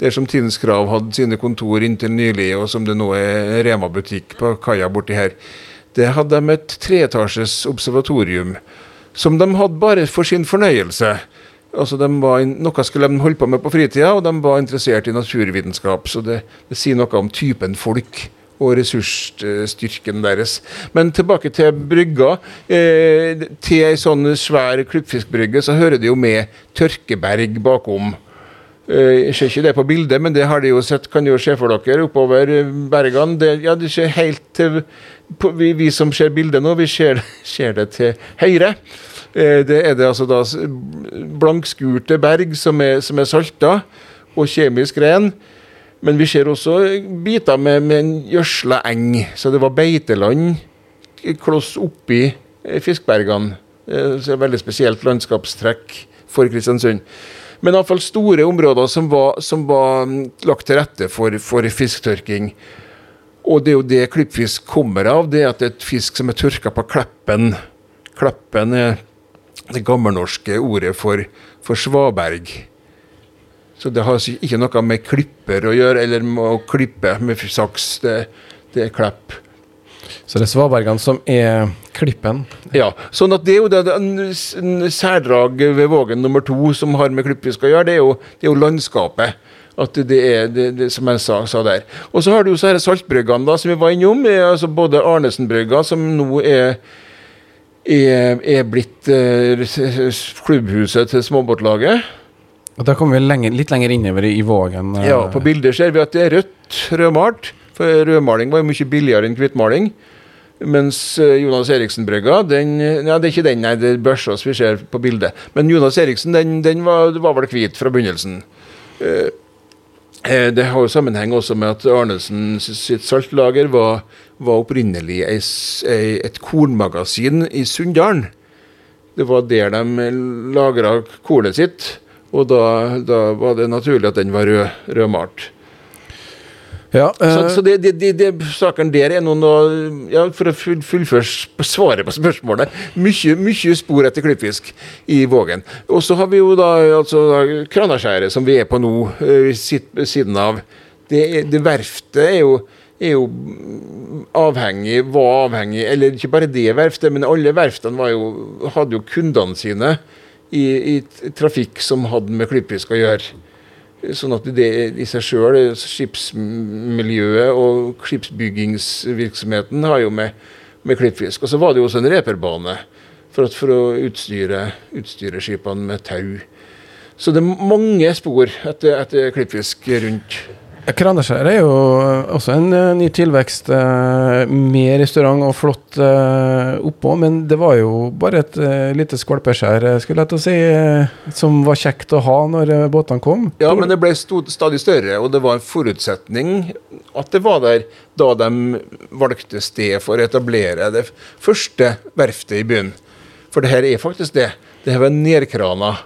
Der som Tidens Krav hadde sine kontor inntil nylig, og som det nå er Rema-butikk på kaia borti her. Det hadde de et treetasjes observatorium som de hadde bare for sin fornøyelse. Altså var, Noe skulle de holde på med på fritida, og de var interessert i naturvitenskap. Så det, det sier noe om typen folk og ressursstyrken deres. Men tilbake til brygga. Eh, til ei sånn svær klippfiskbrygge så hører det jo med tørkeberg bakom. Eh, jeg ser ikke det på bildet, men det har de jo sett, kan jo se for dere oppover bergene. Det, ja, det ser helt til vi, vi, som ser bildet nå, vi ser, [laughs] ser det til høyre. Eh, det er det altså da blankskurte berg som er, som er salta og kjemisk ren. Men vi ser også biter med, med en gjødsla eng. Så det var beiteland kloss oppi eh, Fiskbergene. Eh, så det er veldig spesielt landskapstrekk for Kristiansund. Men iallfall store områder som var, som var mm, lagt til rette for, for fisktørking. Og det er jo det klippfisk kommer av, det er at det er et fisk som er tørka på kleppen. Kleppen er det gammelnorske ordet for, for svaberg. Så det har ikke noe med klipper å gjøre, eller med å klippe med saks. Det, det er klepp. Så det er svabergene som er klippen? Ja. sånn at det er jo det, en særdrag ved Vågen nummer to som har med klippfisk å gjøre, det er jo, det er jo landskapet. At det er det, det som jeg sa, sa, der. Og så har du jo så saltbryggene da, som vi var innom. altså Både Arnesen-brygga, som nå er er, er blitt eh, klubbhuset til småbåtlaget. Og Da kommer vi lenger, litt lenger innover i Vågen. Eh. Ja, på bildet ser vi at det er rødt rødmalt. For rødmaling var jo mye billigere enn hvitmaling. Mens eh, Jonas Eriksen-brygga, den Ja, det er ikke den, nei, det er Børsås vi ser på bildet. Men Jonas Eriksen, den, den var, var, vel hvit fra begynnelsen. Eh, det har jo sammenheng også med at Arnesen sitt saltlager var var opprinnelig ei, et kornmagasin i Sunndalen. Det var der de lagra kornet sitt, og da, da, var det naturlig at den var rød, rødmalt. Ja, uh, så, så det, det, det, saken der er noen ja, For å fullføre svaret på spørsmålet mye, mye spor etter klippfisk i Vågen. Og så har vi jo da altså Kranaskjæret, som vi er på nå, uh, siden av. Det, det verftet er jo er jo avhengig, var avhengig Eller ikke bare det verftet, men alle verftene jo, hadde jo kundene sine i, i, trafikk som hadde med klippfisk å gjøre. Sånn at det i seg sjøl, skipsmiljøet og skipsbyggingsvirksomheten har jo med, med klippfisk. Og så var det jo også en reperbane for, for å utstyre, utstyre skipene med tau. Så det er mange spor etter, etter klippfisk rundt. Kraneskjær er jo også en uh, ny tilvekst, uh, med restaurant og flott uh, oppå, men det var jo bare et lite skvalpeskjær, skulle jeg til å si, som var kjekt å ha når båtene kom. Ja, men det ble stod, stadig større, og det var en forutsetning at det var der da de valgte sted for å etablere det første verftet i byen. For det her er faktisk det. Det her var nedkrana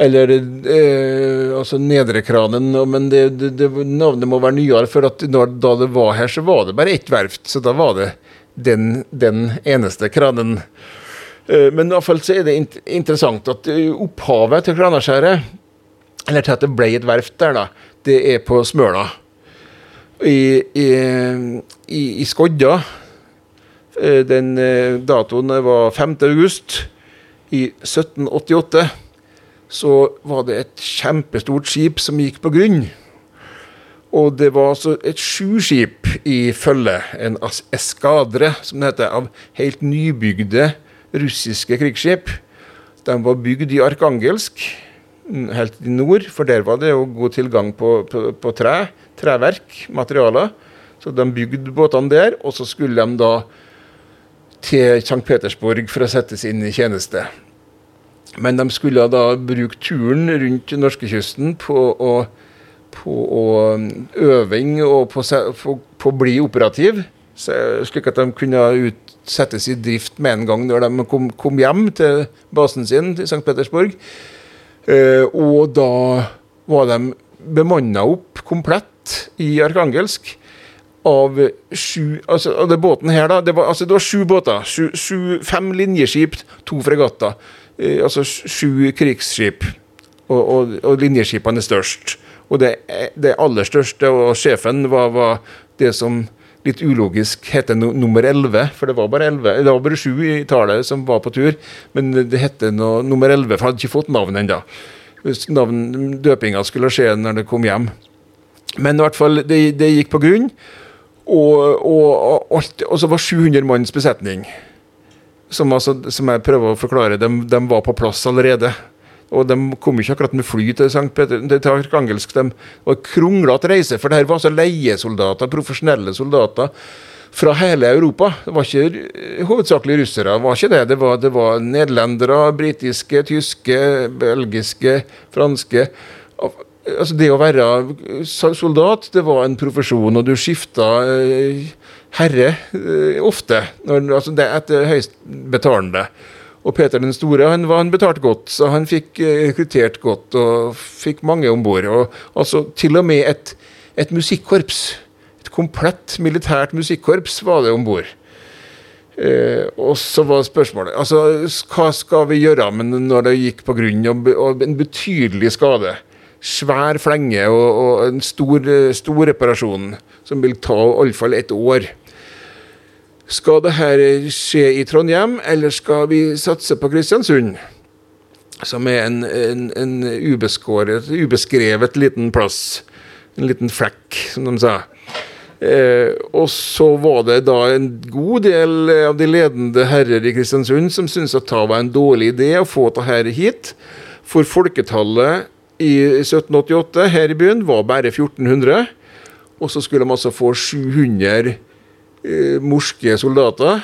eller eh, altså nedrekranen, men det, det, det, navnet må være nyere. For når, da det var her, så var det bare ett verft. Så da var det den, den eneste kranen. Eh, men i hvert fall så er det interessant at eh, opphavet til Kranaskjæret, eller til at det ble et verft der, da, det er på Smøla. I, i, i, i Skodja. Eh, den eh, datoen var 5. august i 1788 så var det et kjempestort skip som gikk på grunn. Og det var altså et sju skip i følge, en eskadre, som det heter, av helt nybygde russiske krigsskip. De var bygd i Arkangelsk, helt i nord, for der var det jo god tilgang på, på, på tre, treverk, materialer. Så de bygde båtene der, og så skulle de da til St. Petersburg for å settes inn i tjeneste. Men de skulle da bruke turen rundt norskekysten på å, på um, øving og på, å bli operativ, slik at de kunne settes i drift med en gang når de kom, kom hjem til basen sin til St. Petersburg. Eh, og da var de bemanna opp komplett i Arkangelsk av sju altså, det båten her da, det var, altså, det var sju båter. Sju, sju, fem linjeskip, to fregatter. Altså sju krigsskip, og, og, og linjeskipene er størst. Og det, det, aller største, og sjefen, var, var det som litt ulogisk heter no, nummer 11, for det var bare 11, det var bare sju i tallet som var på tur, men det heter no, nummer 11, for jeg hadde ikke fått navn ennå. Døpinga skulle skje når det kom hjem. Men i hvert fall, det, det gikk på grunn, og, og, og, og så var 700 manns besetning som, altså, som, jeg prøver å forklare, de, de, var på plass allerede. Og de kom ikke akkurat med fly til St. Peter, til Arkangelsk. De var kronglete reise, for det her var altså leiesoldater, profesjonelle soldater fra hele Europa. Det var ikke hovedsakelig russere, det var ikke det. Det var, det var nederlendere, britiske, tyske, belgiske, franske. Altså Det å være soldat, det var en profesjon, og du skifta eh, herre eh, ofte. Når, altså det etter høyst betalende. Og Peter den store han, var, han betalte godt, så han fikk eh, rekruttert godt og fikk mange om bord. Altså, til og med et, et musikkorps, et komplett militært musikkorps, var det om bord. Eh, og så var spørsmålet altså, hva skal vi gjøre men når det gikk på grunn og, og en betydelig skade? Svær flenge og, og en stor, stor reparasjon som vil ta iallfall et år. Skal det her skje i Trondheim, eller skal vi satse på Kristiansund? Som er en, en, en ubeskrevet liten plass. En liten flekk, som de sa. Eh, og så var det da en god del av de ledende herrer i Kristiansund som syntes at det var en dårlig idé å få dette hit. For folketallet i 1788 her i byen var bare 1400. Og så skulle de altså få 700 eh, morske soldater.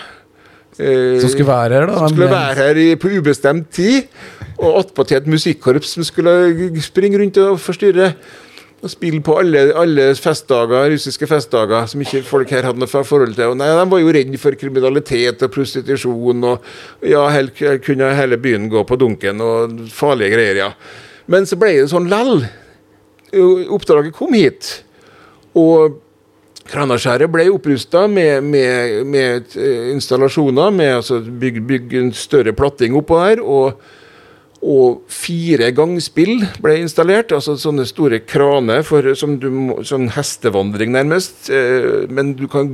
Eh, som skulle være her, da? Som skulle være her i, på ubestemt tid. Og attpåtil et musikkorps som skulle springe rundt og forstyrre. Og spille på alle, alle, festdager, russiske festdager som ikke folk her hadde noe forhold til. Og nei, De var jo redde for kriminalitet og prostitusjon, og ja, helt, kunne hele byen gå på dunken, og farlige greier, ja. Men så ble det sånn lall. Oppdraget kom hit. Og Kranaskjæret ble opprusta med, med, med, eh, installasjoner, med altså bygge bygg en større platting oppå der. og, og fire gangspill ble installert, altså sånne store kraner for som du må, sånn hestevandring, nærmest. Eh, men du kan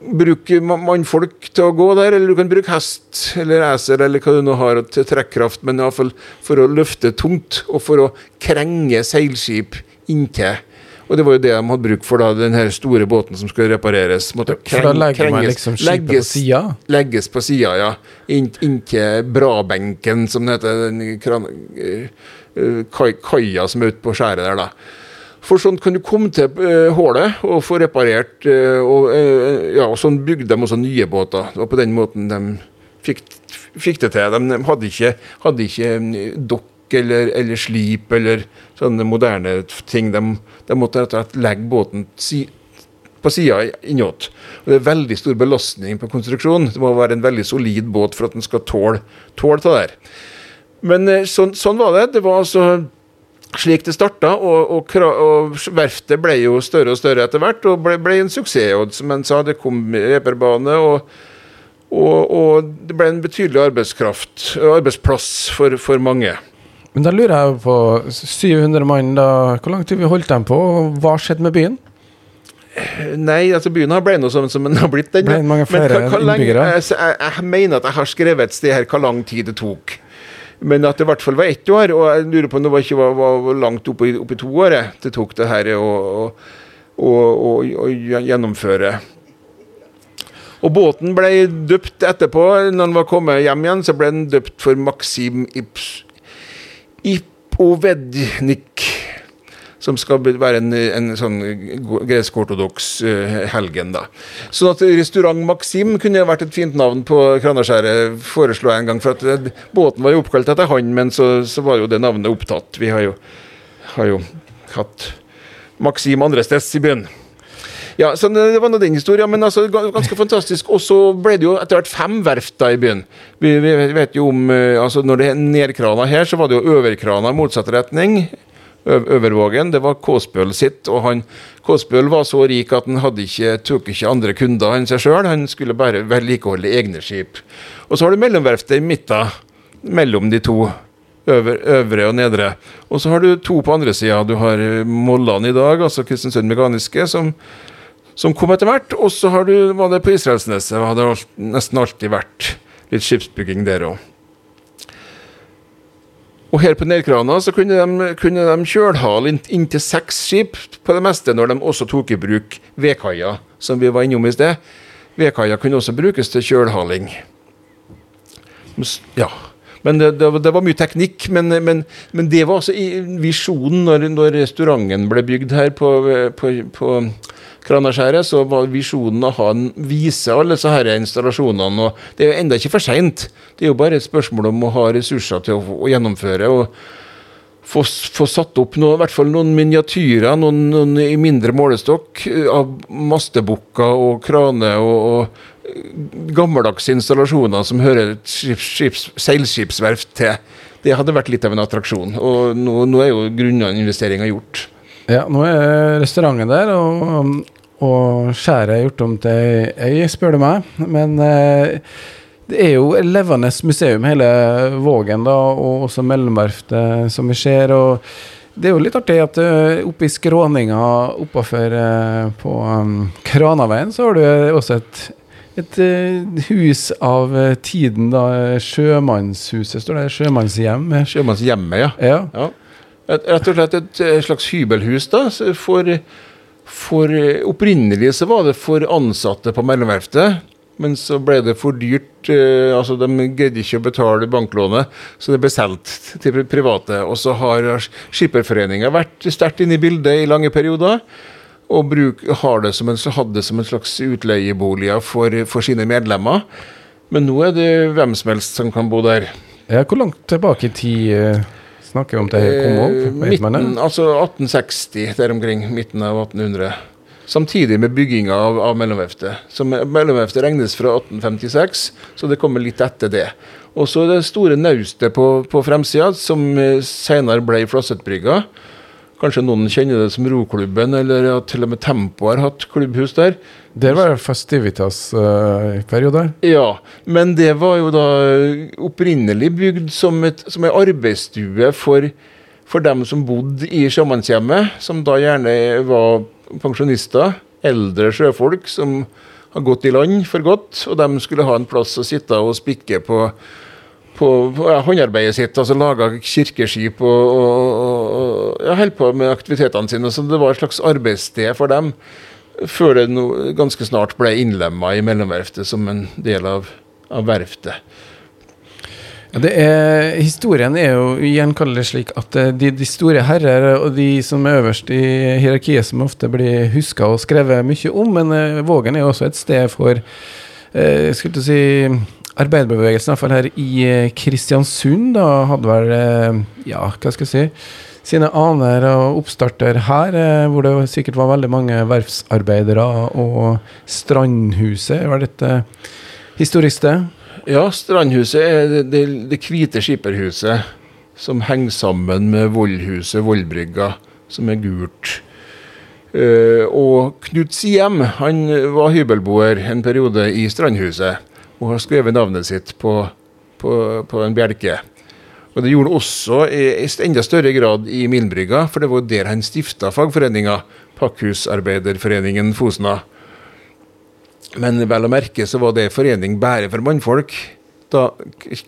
bruke mannfolk til å gå der, eller du kan bruke hest eller esel eller hva du nå har til trekkraft, men iallfall for å løfte tungt og for å krenge seilskip inntil og det var jo det de hadde bruk for, da, den her store båten som skulle repareres. Måtte kreng, man liksom legges, på sida? Legges på sida, ja. Inntil brabenken, som det heter. Den kran, uh, kaia som er ute på skjæret der, da. For sånn kan du komme til hullet og få reparert. Uh, og, uh, ja, og sånn bygde de også nye båter. Og på den måten de fikk, fikk det til. De hadde ikke, hadde ikke dokk eller, eller, slip eller sånne moderne ting. De, de måtte rett og slett legge båten si, på sida innåt. Og Det er veldig stor belastning på konstruksjonen. Det må være en veldig solid båt for at den skal tåle, tåle det der. Men eh, sånn, sånn, var det. Det var altså slik det starta, og, og, og, verftet ble jo større og større etter hvert, og ble, ble en suksess. Og som en sa, det kom reperbane, og, og, det ble en betydelig arbeidskraft, arbeidsplass for, for mange. Men da lurer jeg på 700 mann, da, hvor lang tid vi holdt dem på? og Hva skjedde med byen? Nei, altså byen har blitt noe sånn som den har blitt. Den, ble mange flere hva, hva innbyggere? Jeg, jeg, jeg, mener at jeg har skrevet et sted her hvor lang tid det tok. Men at det i hvert fall var ett år, og jeg lurer på om det var ikke var, var langt opp i, opp i to år det tok det her å gjennomføre. Og båten ble døpt etterpå. Når den var kommet hjem igjen, så ble den døpt for Maxim Ips Ipovednik, som skal være en, en sånn gresk-ortodoks uh, helgen. da. Sånn at Restaurant Maxim kunne vært et fint navn på Kranaskjæret, foreslo jeg en gang. For at båten var jo oppkalt etter han, men så, så, var jo det navnet opptatt. Vi har jo, har jo hatt Maxim andresteds i byen. Ja, så Det var nå den historien, men altså, ganske fantastisk. Og så ble det jo etter hvert fem verft i byen. Vi, vi vet jo om eh, altså Når det er nedkrana her, så var det jo overkrana i motsatt retning. Øvervågen, det var Kåsbøl sitt, og han Kåsbøl var så rik at han hadde ikke, tok ikke andre kunder enn seg sjøl, han skulle bare vedlikeholde egne skip. Og så har du mellomverftet i midten, mellom de to. Øver, øvre og nedre. Og så har du to på andre sida. Du har Mollan i dag, altså Kristiansund Mekaniske, som som kom etter hvert. Og så har du, var det på Israelsneset. Det har nesten alltid vært litt skipsbygging der òg. Og her på Nedkrana så kunne de, kunne de kjølhale inntil seks skip på det meste, når de også tok i bruk vedkaia, som vi var innom i sted. Vedkaia kunne også brukes til kjølhaling. Ja. Men det, det, det var mye teknikk. Men, men, men, det var altså visjonen når, når restauranten ble bygd her på, på, på Kranaskjæret, så var visjonen å ha en, vise alle disse her installasjonene. og Det er jo enda ikke for seint. Det er jo bare et spørsmål om å ha ressurser til å, å gjennomføre. og få, få satt opp noe, i hvert fall noen miniatyrer, noen, noen i mindre målestokk, eh, av mastebukker og kraner og, og eh, gammeldagse installasjoner som hører et skips, skips, seilskipsverft til. Det hadde vært litt av en attraksjon. Og nå, nå er jo grunninvesteringa gjort. Ja, nå er restauranten der, og, og skjæret er gjort om til ei, spør du meg. Men eh, det er jo levende museum, hele Vågen, da, og også Mellomverftet, som vi ser. og det er jo litt artig at uh, oppe i skråninga oppafor uh, på Kranaveien, så har du også et, et hus av tiden, da. Sjømannshuset, står det. Sjømannshjem. Sjømannshjemmet, ja. ja. ja. Rett og slett et slags hybelhus, da. For, for opprinnelig så var det for ansatte på Mellomverftet. Men så ble det for dyrt. Eh, altså De greide ikke å betale banklånet, så det ble solgt til private. Og så har Skipperforeninga vært sterkt inne i bildet i lange perioder. Og bruk, har det som en, hadde det som en slags utleieboliger for, for sine medlemmer. Men nå er det hvem som helst som kan bo der. Ja, Hvor langt tilbake i tid snakker vi om det kom opp? Midten, altså 1860, der omkring. Midten av 1800 samtidig med bygginga av, av mellomveftet. Mellomveftet regnes fra 1856, så det kommer litt etter det. Og så det store naustet på, på fremsida, som eh, senere ble Flåsetbrygga. Kanskje noen kjenner det som Roklubben, eller at til og med Tempo har hatt klubbhus der. Der var det Festivitas uh, i perioder? Ja, men det var jo da opprinnelig bygd som, et, som en arbeidsstue for, for dem som bodde i sjømannshjemmet, som da gjerne var pensjonister, eldre sjøfolk som har gått i land for godt, og de skulle ha en plass å sitte og spikke på, på, på ja, håndarbeidet sitt. altså Laga kirkeskip og, og, ja, holde på med aktivitetene sine. Så det var et slags arbeidssted for dem, før det no, ganske snart ble innlemma i mellomverftet som en del av, av verftet. Det er, historien er jo gjenkallelig slik at eh, de, de, store herrer og de som er øverst i hierarkiet, som ofte blir huska og skrevet mye om, men uh, Vågen er jo også et sted for eh, skulle du si arbeiderbevegelsen, iallfall her i Kristiansund, da hadde vel ja, hva skal jeg si sine aner og oppstarter her, hvor det sikkert var veldig mange verftsarbeidere, og Strandhuset var dette historisk sted? Ja, Strandhuset er det, det, det hvite skipperhuset som henger sammen med Vollhuset, Vollbrygga, som er gult. Uh, og Knut Siem han var hybelboer en periode i Strandhuset og har skrevet navnet sitt på, på, på en bjelke. Og Det gjorde han også i, enda større grad i Milnbrygga, for det var der han stifta fagforeninga, Pakkhusarbeiderforeningen Fosna. Men vel å merke så var det forening bare for mannfolk. Da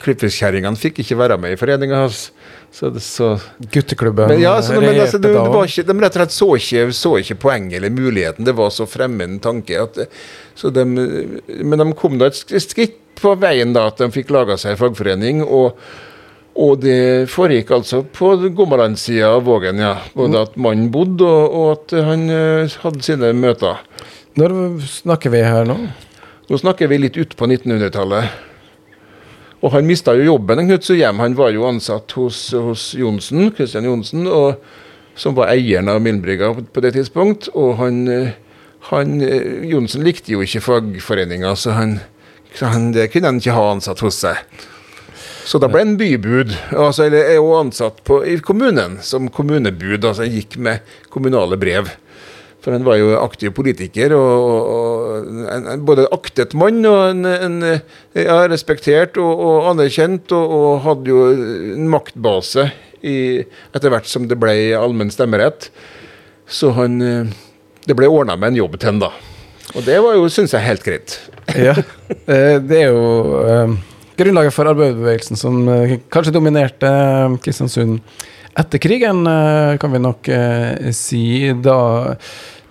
Klippfiskkjerringene fikk ikke være med i foreninga hans. Så, så, Gutteklubben men, ja, så, men, altså, det, det ikke, De rett og slett så ikke, så ikke poenget eller muligheten. Det var så fremmed tanke. At, de, men de kom da et skritt på veien da, at de fikk laga seg fagforening. og og det foregikk altså på Gommalandsida av Vågen, ja. Både at mannen bodde, og, og at han uh, hadde sine møter. Når snakker vi her nå? Nå snakker vi litt ut på 1900-tallet. Og han mista jo jobben, Knut Hjem. Han var jo ansatt hos, hos Johnsen, Christian Johnsen, og, som var eieren av Milnbrygga på det tidspunkt. Og han, han Johnsen likte jo ikke fagforeninga, så, han, så han, det kunne han ikke ha ansatt hos seg. Så da ble han bybud, altså, eller er jo ansatt på, i kommunen som kommunebud. altså jeg gikk med kommunale brev. For han var jo aktiv politiker, og, og en, en, både aktet mann og en, en ja, respektert og, og anerkjent, og, og, hadde jo en maktbase i, etter hvert som det ble allmenn stemmerett. Så han Det ble ordna med en jobb til han, da. Og det var jo, syns jeg, helt greit. ja, [laughs] eh, det er jo uh, grunnlaget for arbeiderbevegelsen som uh, kanskje dominerte uh, Kristiansund etter krigen, kan vi nok si. Da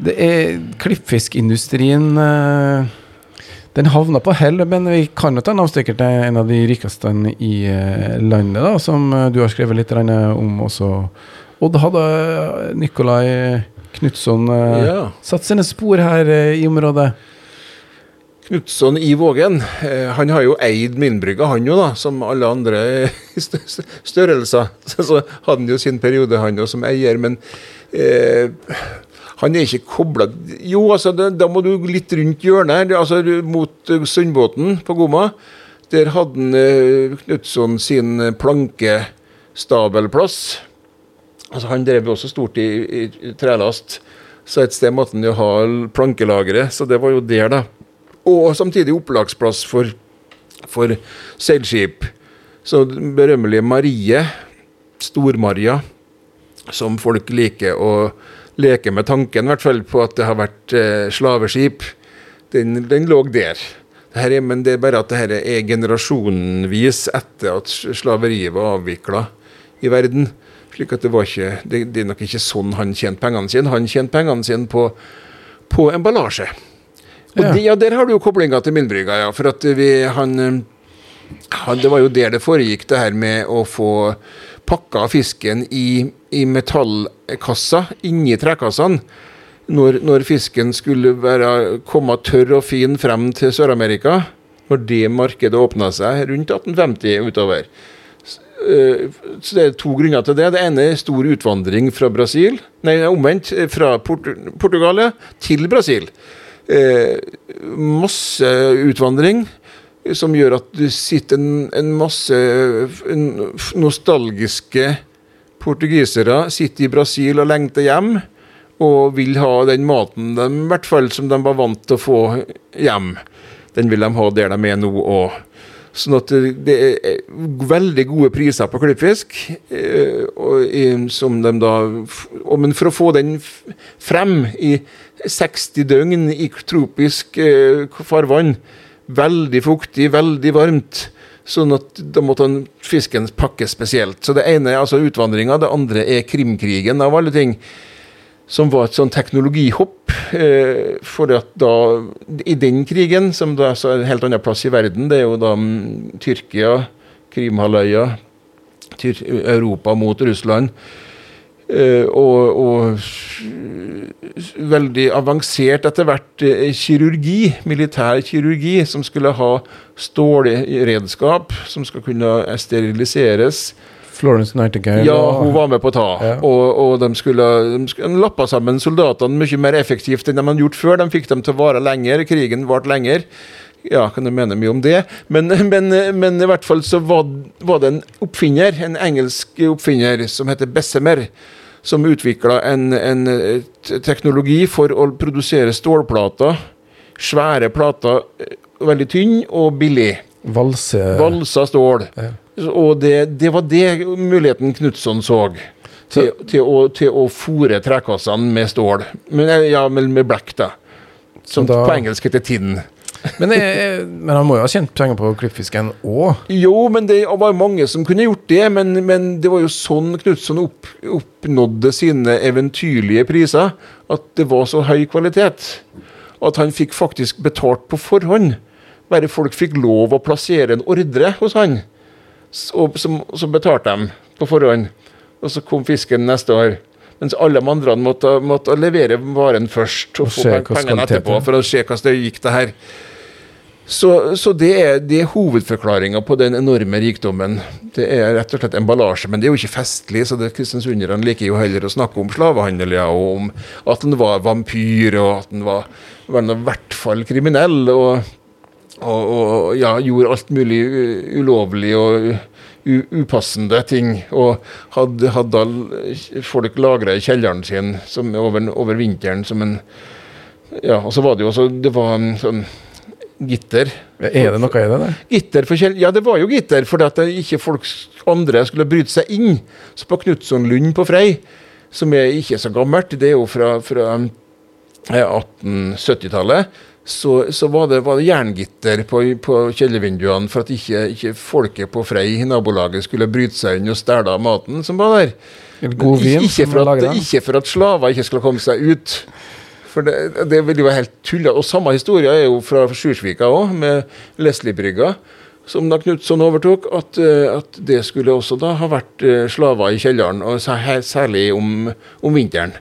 det er klippfiskindustrien eh, Den havna på hell, men vi kan jo ta en avstikker til en av de rikeste i eh, landet, da, som eh, du har skrevet litt om også. Odd hadde Nikolai Knutson ja. satt sine spor her i området? Knutson i Vågen eh, han har jo eid Minbrygga, han jo, da, som alle andre [laughs] størrelser. Så, hadde han jo sin periode, han jo, som eier. Men eh, han er ikke kobla Jo, altså, det, da må du litt rundt hjørnet, altså mot Sundbåten på Goma. Der hadde eh, Knutson sin plankestabelplass. Altså, han drev jo også stort i, i, i trelast. Så et sted måtte han jo ha plankelageret, så det var jo der, da. Og samtidig opplagsplass for, for seilskip. Så den berømmelige Marie, Stor-Maria, som folk liker å leke med tanken, i hvert fall på at det har vært eh, slaveskip, den, den, lå der. Er, men det er bare at dette er generasjonvis etter at slaveriet var avvikla i verden. slik at det var ikke, det, det, er nok ikke sånn han tjente pengene sine. Han tjente pengene sine på, på emballasje. Og ja. De, ja, der har du jo koblinga til Myllbrygga, ja. For at vi, han, han, Det var jo der det foregikk, det her med å få pakka fisken i, i metallkassa inni trekassene. Når, når, fisken skulle være, komme tørr og fin frem til Sør-Amerika, når det markedet åpna seg rundt 1850 utover. Eh, så Det er to grunner til det. Det ene er stor utvandring fra Brasil, nei, omvendt, fra Port Portugal til Brasil eh, masse utvandring som gjør at det sitter en, en masse en nostalgiske portugisere sitter i Brasil og lengter hjem. Og vil ha den maten de, i hvert fall som de var vant til å få hjem. Den vil de ha der de er nå òg. Sånn at det er veldig gode priser på klippfisk. Eh, som de da, men for å få den frem i 60 døgn i tropisk eh, farvann, veldig fuktig, veldig varmt, sånn at da måtte fisken pakkes spesielt. Så det ene er altså utvandringa, det andre er Krimkrigen, av alle ting som var et sånn teknologihopp. Eh, for at da, I den krigen, som da er en helt annen plass i verden, det er jo da m, Tyrkia, Krimhalvøya, Europa mot Russland. Eh, og, og, veldig avansert etter hvert eh, kirurgi, militær kirurgi, som skulle ha stålredskap som skal kunne steriliseres Florence Nightingale. Ja, hun var med på å ta. Ja. Og, og, de skulle, de skulle lappa sammen soldatene mye mer effektivt enn de hadde gjort før. De fikk dem til å vare lenger. Krigen varte lenger. Ja, kan du mene mye om det. Men, men, men i hvert fall så var, var, det en oppfinner, en engelsk oppfinner, som heter Bessemer, som utvikla en, en teknologi for å produsere stålplater. Svære plater, eh, veldig tynn og billig. Valse. Valsa stål. Ja. Og det, det, var det muligheten Knutson så. Til, til, å, til å fòre trekassene med stål. Men, ja, med, med black, da. Som da, på engelsk heter tinn. Men, jeg, men, han må jo ha tjent penger på klippfisken òg? Jo, men det var mange som kunne gjort det. Men, men det var jo sånn Knutson opp, oppnådde sine eventyrlige priser. At det var så høy kvalitet. At han fikk faktisk betalt på forhånd. Bare folk fikk lov å plassere en ordre hos han så, så betalte de på forhånd. Og så kom fisken neste år. Mens alle de andre måtte, måtte levere varen først og, og få pengene etterpå for å se hvordan det gikk, det her. Så, så det er, det er hovedforklaringa på den enorme rikdommen. Det er rett og slett emballasje, men det er jo ikke festlig. så det Kristiansunderne liker jo heller å snakke om slavehandel ja, og om at han var vampyr, og at han var, var i hvert fall kriminell. og og, og ja, gjorde alt mulig ulovlig og upassende ting. Og hadde, hadde folk lagra i kjelleren sin som, over, over, vinteren som en Ja, og så var det jo også Det var en sånn gitter. Er det noe i det? Der? Gitter for kjell ja, det var jo gitter, fordi at ikke folk andre skulle bryte seg inn. Så på Knutsonlund på Frei, som er ikke så gammelt, det er jo fra, fra 1870-tallet, eh, så, så var, det, var, det, jerngitter på, på kjellervinduene for at ikke, ikke, folket på Frei i nabolaget skulle bryte seg inn og stjele maten som var der. God vin, ikke, for at, ikke for at slaver ikke skulle komme seg ut. For det, det ville jo helt tulla. Og samme historie er jo fra Sjursvika òg, med Leslie-brygga, som da Knutson overtok. At, eh, at, det skulle også da ha vært eh, slaver i kjelleren, og særlig om, om vinteren.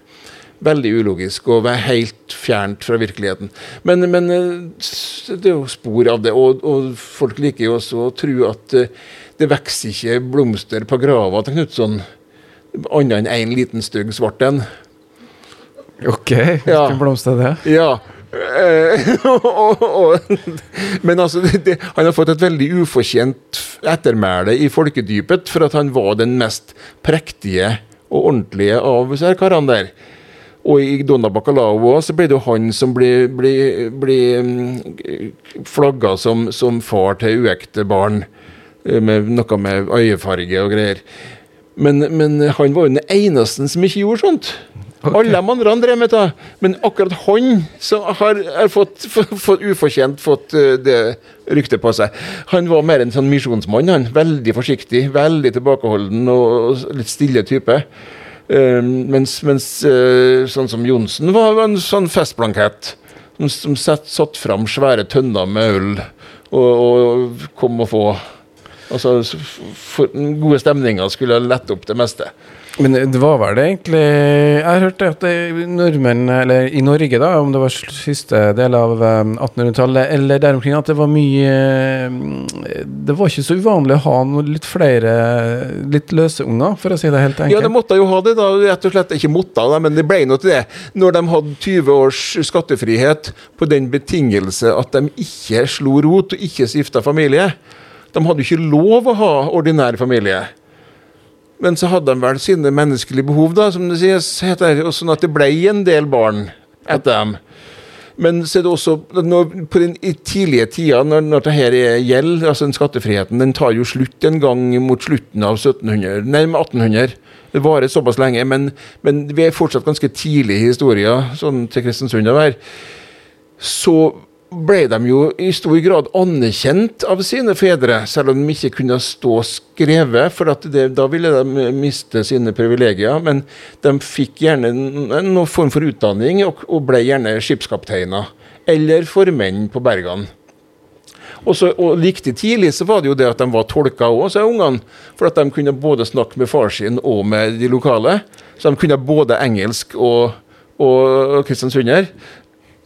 Veldig ulogisk og helt fjernt fra virkeligheten. Men, men eh, det er jo spor av det, og, og folk liker jo også å tro at eh, det vokser ikke blomster på grava til Knutson, annet enn én en liten stygg svart en. Ok, hvilken ja. blomst er det? Ja, [laughs] men altså, det, han har fått et veldig ufortjent ettermæle i folkedypet for at han var den mest prektige og ordentlige av disse karene der. Og i Donna Bacalao så ble det jo han som ble, ble, ble mm, flagga som, som, far til uekte barn, eh, med noe med øyefarge og greier. Men, men han var jo den eneste som ikke gjorde sånt. Okay. Alle de andre drev med det, men akkurat han som har, har fått, fått, ufortjent fått uh, det ryktet på seg. Han var mer en sånn misjonsmann. han, Veldig forsiktig, veldig tilbakeholden og litt stille type. Uh, mens, mens uh, sånn som Johnsen var, en sånn festblankett som, som satt, satt fram svære tønner med øl og, og kom og få. Altså, for, gode stemninger skulle lette opp det meste. Men det var vel det egentlig Jeg hørte hørt at nordmenn, eller i Norge, da, om det var siste del av 1800-tallet, um, eller der omkring, at det var mye um, Det var ikke så uvanlig å ha litt flere litt løse unger, for å si det helt enkelt. Ja, de måtte jo ha det, da. Rett og slett ikke måtte, da, men det ble nå til det. Når de hadde 20 års skattefrihet på den betingelse at de ikke slo rot og ikke stifta familie. De hadde jo ikke lov å ha ordinær familie. Men så hadde de vel sine menneskelige behov, da, som det sies, heter, og sånn at det ble en del barn etter dem. Men så er det også når, på den tidlige tida, når, når her gjelder, altså den skattefriheten, den tar jo slutt en gang mot slutten av 1700, nei, 1800. Det varer såpass lenge, men, men, vi er fortsatt ganske tidlig i historien, sånn til Kristiansund å være. Så ble de jo i stor grad anerkjent av sine fedre, selv om de ikke kunne stå skrevet, for det, da ville de miste sine privilegier. Men de fikk gjerne noen form for utdanning, og, og ble gjerne skipskapteiner. Eller formenn på bergene. Og, så, og tidlig så var det jo det at de var tolker òg, sa ungene. For at de kunne både snakke med far sin og med de lokale. Så de kunne både engelsk og, og kristiansunder.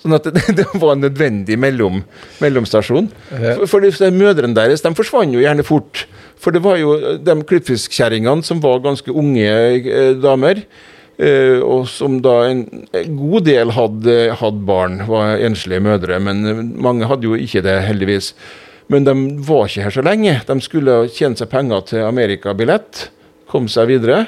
Sånn at det, [laughs] det var en nødvendig mellom, mellomstasjon. For, for de, mødrene deres de forsvant jo gjerne fort. For det var jo de klippfiskkjerringene som var ganske unge eh, damer. Eh, og som da en, en god del hadde, hadde barn, var enslige mødre. Men mange hadde jo ikke det, heldigvis. Men de var ikke her så lenge. De skulle tjene seg penger til amerikabillett, kom seg videre.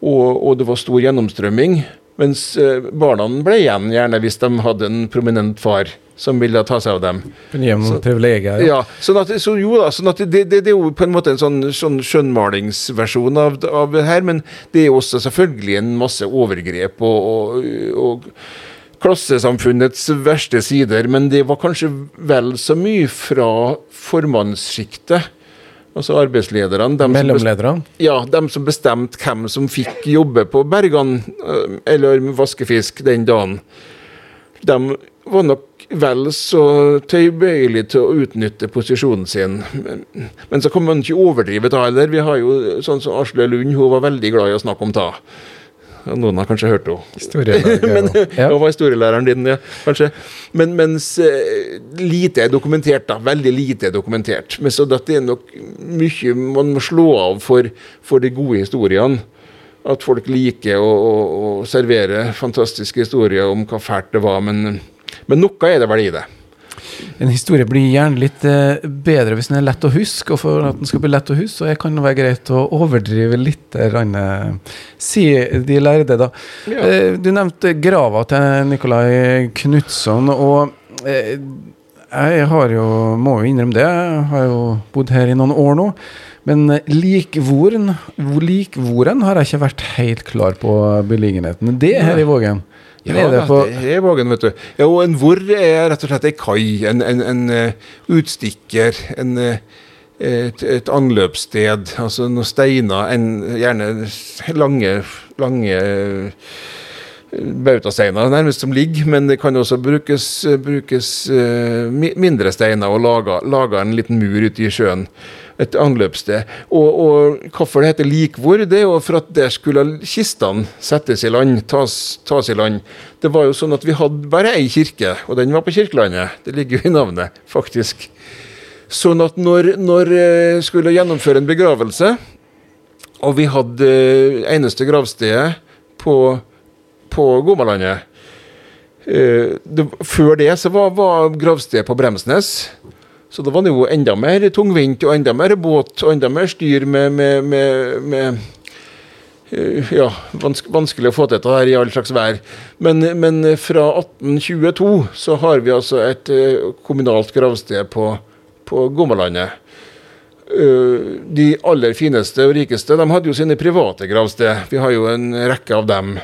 Og, og det var stor gjennomstrømming. Mens eh, barna ble igjen, gjerne hvis de hadde en prominent far som ville ta seg av dem. Gjennom privilegier. Ja. sånn at, så, jo da, sånn at det, det, det, er jo på en måte en sånn, sånn skjønnmalingsversjon av, av det her, men det er også selvfølgelig en masse overgrep og, og, og klassesamfunnets verste sider. Men det var kanskje vel så mye fra formannssjiktet Altså arbeidslederne. Mellomlederne? Ja, de som bestemte hvem som fikk jobbe på Bergene, eh, eller vaskefisk, den dagen. De var nok vel så tilbøyelige til å utnytte posisjonen sin. Men så kan man ikke overdrive det heller. Vi har jo sånn som Asle Lund, hun var veldig glad i å snakke om det. Noen har kanskje hørt henne. [laughs] ja. Hun var historielæreren din, ja, kanskje. Men mens eh, lite er dokumentert, da. Veldig lite er dokumentert. Men så det er nok mye man må slå av for, for de gode historiene. At folk liker å, å, å servere fantastiske historier om hva fælt det var. Men, men noe er det vel i det. En historie blir gjerne litt eh, bedre hvis den er lett å huske, og for at den skal bli lett å huske, så kan det være greit å overdrive litt. Rann, si de lærde, da. Ja. Eh, du nevnte grava til Nikolai Knutson, og eh, jeg har jo, må jo innrømme det, jeg har jo bodd her i noen år nå. Men likvoren, likvoren har jeg ikke vært helt klar på beliggenheten. Det er her i Vågen. Ja, det, det er Vågen, vet du. Ja, og en hvor er rett og slett ei kai. En, en, en uh, utstikker. En, uh, et, et, anløpssted. Altså noen steiner. En, gjerne lange, lange uh, bautasteiner nærmest som ligger, men det kan også brukes, brukes mindre steiner og lage en liten mur ute i sjøen. Et anløpssted. Og, og hvorfor det heter likvor, det er jo for at der skulle kistene settes i land, tas, tas, i land. Det var jo sånn at vi hadde bare ei kirke, og den var på Kirkelandet. Det ligger jo i navnet, faktisk. Sånn at når, når eh, skulle gjennomføre en begravelse, og vi hadde eh, eneste gravstedet på, på Gomalandet eh, Før det så var, var gravstedet på Bremsnes. Så da var det jo enda mer tungvint og enda mer båt og enda mer styr med, med, med, med eh, ja, vanskelig å få til dette her i all slags vær. Men, men, fra 1822 så har vi altså et eh, kommunalt gravsted på, på Gommalandet. Eh, de aller fineste og rikeste de hadde jo sine private gravsted. Vi har jo en rekke av dem.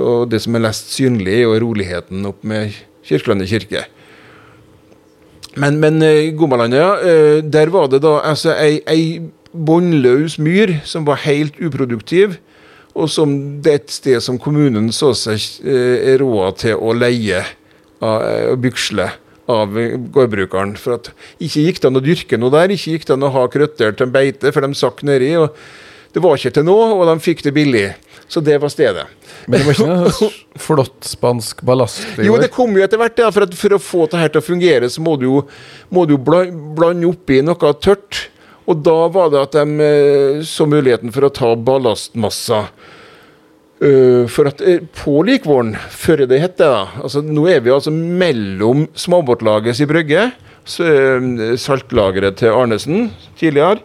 Og det som er lest synlig, er jo roligheten opp med Kirkelandet kirke. Men, men eh, ja, eh, der var det da altså ei, ei båndløs myr som var helt uproduktiv, og som det er et sted som kommunen så seg eh, råd til å leie og byksle av gårdbrukeren. For at ikke gikk det an å dyrke noe der, ikke gikk det an å ha krøtter til beite, for de sakk nedi. og Det var ikke til noe, og de fikk det billig. Så det var stedet. Men det var ikke [laughs] noe flott spansk ballast? Jo, det kom jo etter hvert. Ja, for, at, for, å få det her til å fungere, så må du jo, må du blande oppi noe tørt. Og da var det at de eh, så muligheten for å ta ballastmasser. Uh, for at uh, På Likvåren, før det het det da, altså Nå er vi altså mellom småbåtlagets i Brygge, uh, saltlageret til Arnesen tidligere.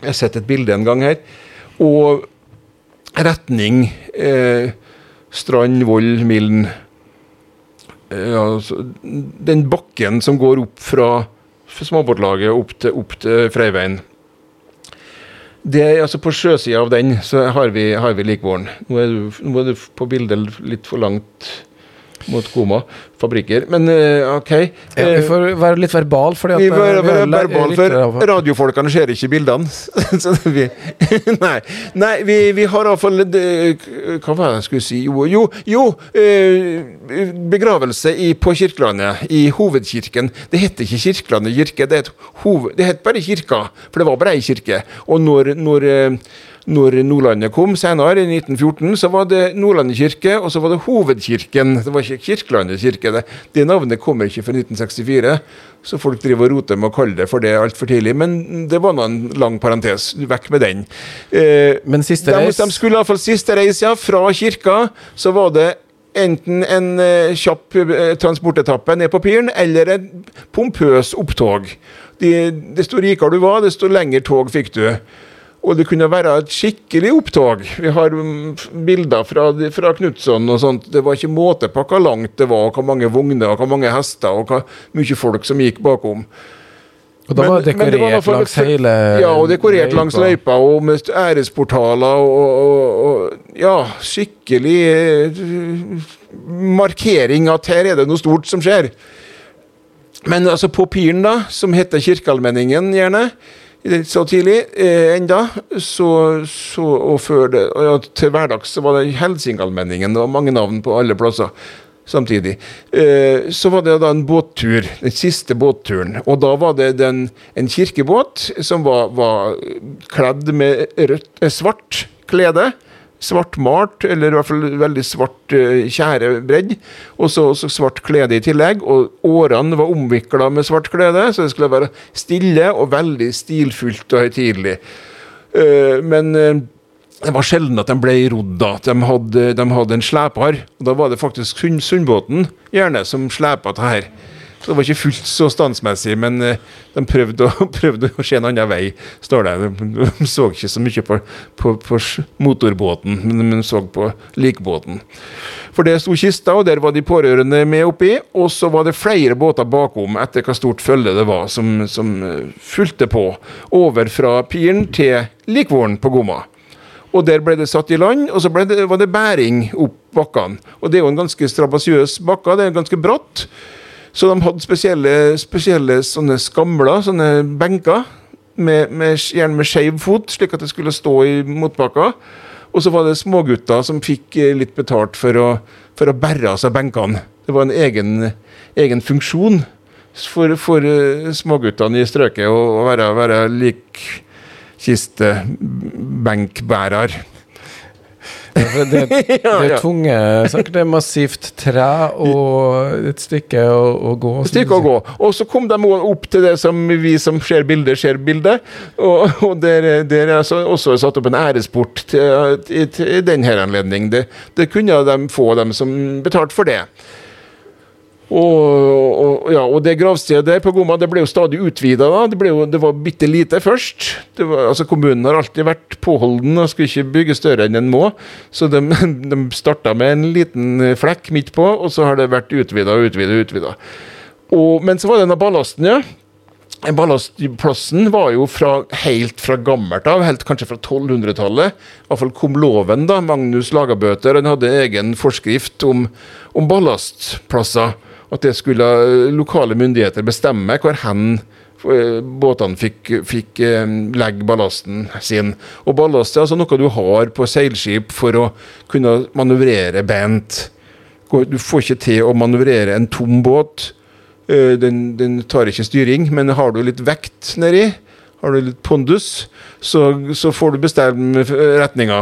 Jeg har sett et bilde en gang her. Og retning eh, Strand, Voll, Milden. Eh, altså, den bakken som går opp fra småbåtlaget opp til, opp til Freiveien. Det altså På sjøsida av den så har vi, har vi Likvåren. Nå nå er du på bildet litt for langt mot Koma fabrikker. Men uh, OK. Ja, vi får være litt verbal, fordi at vi får være verbal, for radiofolkene ser ikke bildene. [laughs] vi, [laughs] nei, nei vi, vi har iallfall Hva var det jeg skulle si? Jo, jo, jo begravelse i, på Kirkelandet, i hovedkirken. Det heter ikke Kirkelandet kirke, det, hoved, det het bare kirka, for det var bare ei kirke. Og når, når når Nordlandet kom senere, i 1914, så var det Nordlandet kirke, og så var det Hovedkirken. Det var ikke Kirkelandet kirke. Det, det navnet kommer ikke fra 1964, så folk driver og roter med å kalle det for det altfor tidlig. Men det var nå en lang parentes. Vekk med den. Eh, Men siste reis? De, de skulle iallfall siste reis, ja. Fra kirka så var det enten en eh, kjapp eh, transportetappe ned på piren, eller en pompøs opptog. De, desto rikere du var, desto lengre tog fikk du. Og det kunne være et skikkelig opptog. Vi har mm, bilder fra, fra Knutson og sånt. Det var ikke måte på hvor langt det var, og hvor mange vogner, og hvor mange hester og hvor mye folk som gikk bakom. Og da var det dekorert men, det var langs hele Ja, og dekorert løypa. langs løypa, og med æresportaler og, og, og Ja, skikkelig uh, markering at her er det noe stort som skjer. Men altså på piren, da, som heter Kirkealmenningen, gjerne, så tidlig eh, enda, så, så, og før det, ja, til hverdags så var det Helsingallmenningen. Det var mange navn på alle plasser samtidig. Eh, så var det da en båttur, den siste båtturen. Og da var det den, en kirkebåt som var, var kledd med rødt, eh, svart klede svartmalt, eller i hvert fall veldig svart uh, tjærebredd. Og så, svart klede i tillegg. Og årene var omvikla med svart klede, så det skulle være stille og veldig stilfullt og høytidelig. Uh, men uh, det var sjelden at de ble rodd. at De hadde, de hadde en sleper. og Da var det faktisk Sundbåten gjerne som slepa det her. Så det var ikke fullt så standsmessig, men eh, de prøvde å, [laughs] prøvde å se en annen vei, står det. De så ikke så mye på, på, på motorbåten, men de så på likbåten. For det sto kista, og der var de pårørende med oppi. Og så var det flere båter bakom etter hva stort følge det var, som, som eh, fulgte på. Over fra piren til Likvåren på Gomma. Og der ble det satt i land, og så det, var det bæring opp bakkene. Og det er jo en ganske strabasiøs bakke, det er ganske bratt. Så de hadde spesielle, spesielle sånne skamler, sånne benker, med, med, gjerne med skeiv fot, slik at det skulle stå i motbakka. Og så var det smågutter som fikk eh, litt betalt for å, for å bære av seg benkene. Det var en egen, egen funksjon for, for uh, småguttene i strøket å være, være likkistebenkbærer. Det, [laughs] det, det er tunge saker. Det er massivt tre og et stykke å, å gå. Et stykke å gå. Og så kom de opp til det som vi som ser bildet, ser bildet. Og, og der, der er altså også satt opp en æresport til, til, til denne anledning. Det, det kunne de få, dem som betalte for det. Og, og, ja, og, det gravstedet på Gomma det ble jo stadig utvida. Det, det var bitte lite først. Var, altså Kommunen har alltid vært påholden og skulle ikke bygge større enn en må. Så de, [laughs] de starta med en liten flekk midt på, og så har det vært utvida og utvida. utvida. Men så var det denne ballasten, ja. Ballastplassen var jo fra, helt fra gammelt av, helt kanskje fra 1200-tallet. I hvert fall kom loven, da. Magnus Lagabøter han hadde egen forskrift om, om ballastplasser at det skulle eh, lokale myndigheter bestemme hvor hen eh, båtene fikk, fikk eh, legge ballasten sin. Og ballast er altså noe du har på seilskip for å kunne manøvrere bent. Du får ikke til å manøvrere en tom båt. Den, den tar ikke styring, men har du litt vekt nedi, har du litt pondus, så, så får du bestemme retninga.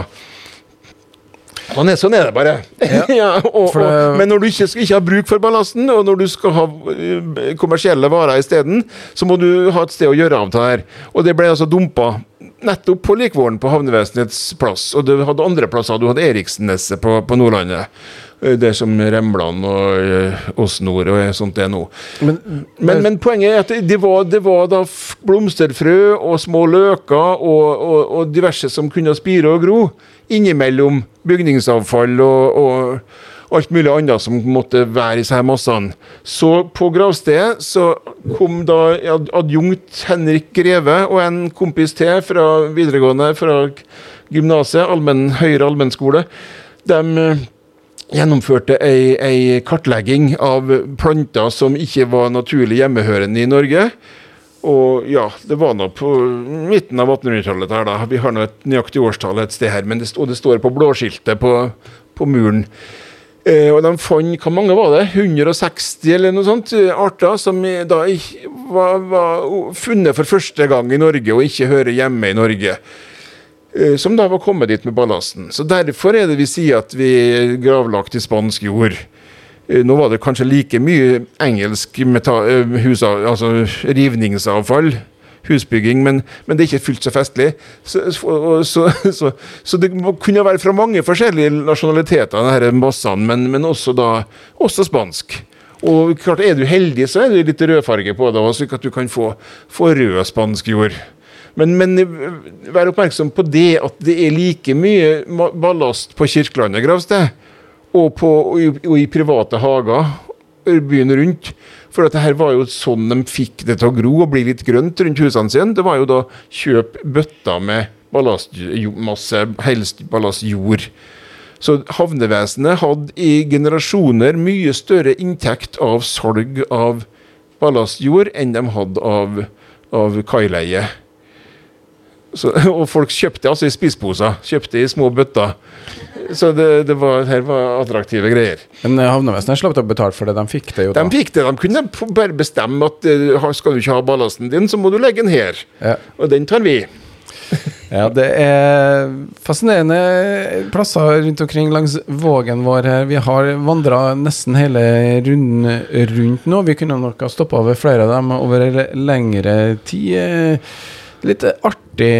Sånn er, sånn er det bare. Ja. [laughs] ja, og, og, men når du ikke, ikke, ha bruk for ballasten, og når du skal ha eh, kommersielle varer isteden, så må du ha et sted å gjøre av det her. Og det ble altså dumpa nettopp på Likvåren på havnevesenets plass. Og du hadde andre plasser. Du hadde Eriksneset på, på Nordlandet. Eh, det som Remland og uh, Åsnord og sånt er nå. Men, men, men, poenget er at det var, det var, da blomsterfrø og små løker og, og, og diverse som kunne spire og gro innimellom bygningsavfall og, og alt mulig annet som måtte være i disse massene. Så på gravstedet så kom da adjunkt Henrik Greve og en kompis til fra videregående, fra gymnaset, allmenn, høyere allmennskole. De eh, gjennomførte ei, ei kartlegging av planter som ikke var naturlig hjemmehørende i Norge. Og ja, det var nå på midten av 1800-tallet her, da. Vi har nå et nøyaktig årstall et sted her, det, og det står på blåskiltet på, på muren. Eh, og de fant Hvor mange var det? 160 eller noe sånt arter som da var, var, funnet for første gang i Norge og ikke hører hjemme i Norge. Eh, som da var kommet dit med ballasten. Så Derfor er det vi sier at vi gravlagt i spansk jord. Eh, nå var det kanskje like mye engelsk eh, husa, altså rivningsavfall, husbygging, men, men, det er ikke fullt så festlig. Så, så, [laughs] så, så, det kunne være fra mange forskjellige nasjonaliteter, denne massene, men, men også, da, også spansk. Og klart, Er du heldig, så er det litt rødfarge på det, slik at du kan få, få rød spansk jord. Men, men, vær oppmerksom på det at det er like mye ballast på Kirkelandet gravsted og, på, og, i, og i private hager byen rundt. For at det her var jo sånn de fikk det til å gro og bli litt grønt rundt husene sine. Det var jo da kjøp bøtter med ballastmasse, helst ballastjord. Så havnevesenet hadde i generasjoner mye større inntekt av salg av ballastjord enn de hadde av, av kaileie. Så, [laughs] og folk kjøpte altså i spisposer, kjøpte i små bøtter. Så det, det var, her var attraktive greier. Men eh, havnevesenet slapp å betale for det, de fikk det jo da? De fikk det, de kunne bare bestemme at uh, skal du ikke ha ballasten din, så må du legge den her. Ja. Og den tar vi. [laughs] ja, det er fascinerende plasser rundt omkring langs Vågen vår her. Vi har vandra nesten hele runden rundt nå. Vi kunne nok ha stoppa ved flere av dem over lengre tid. Litt artig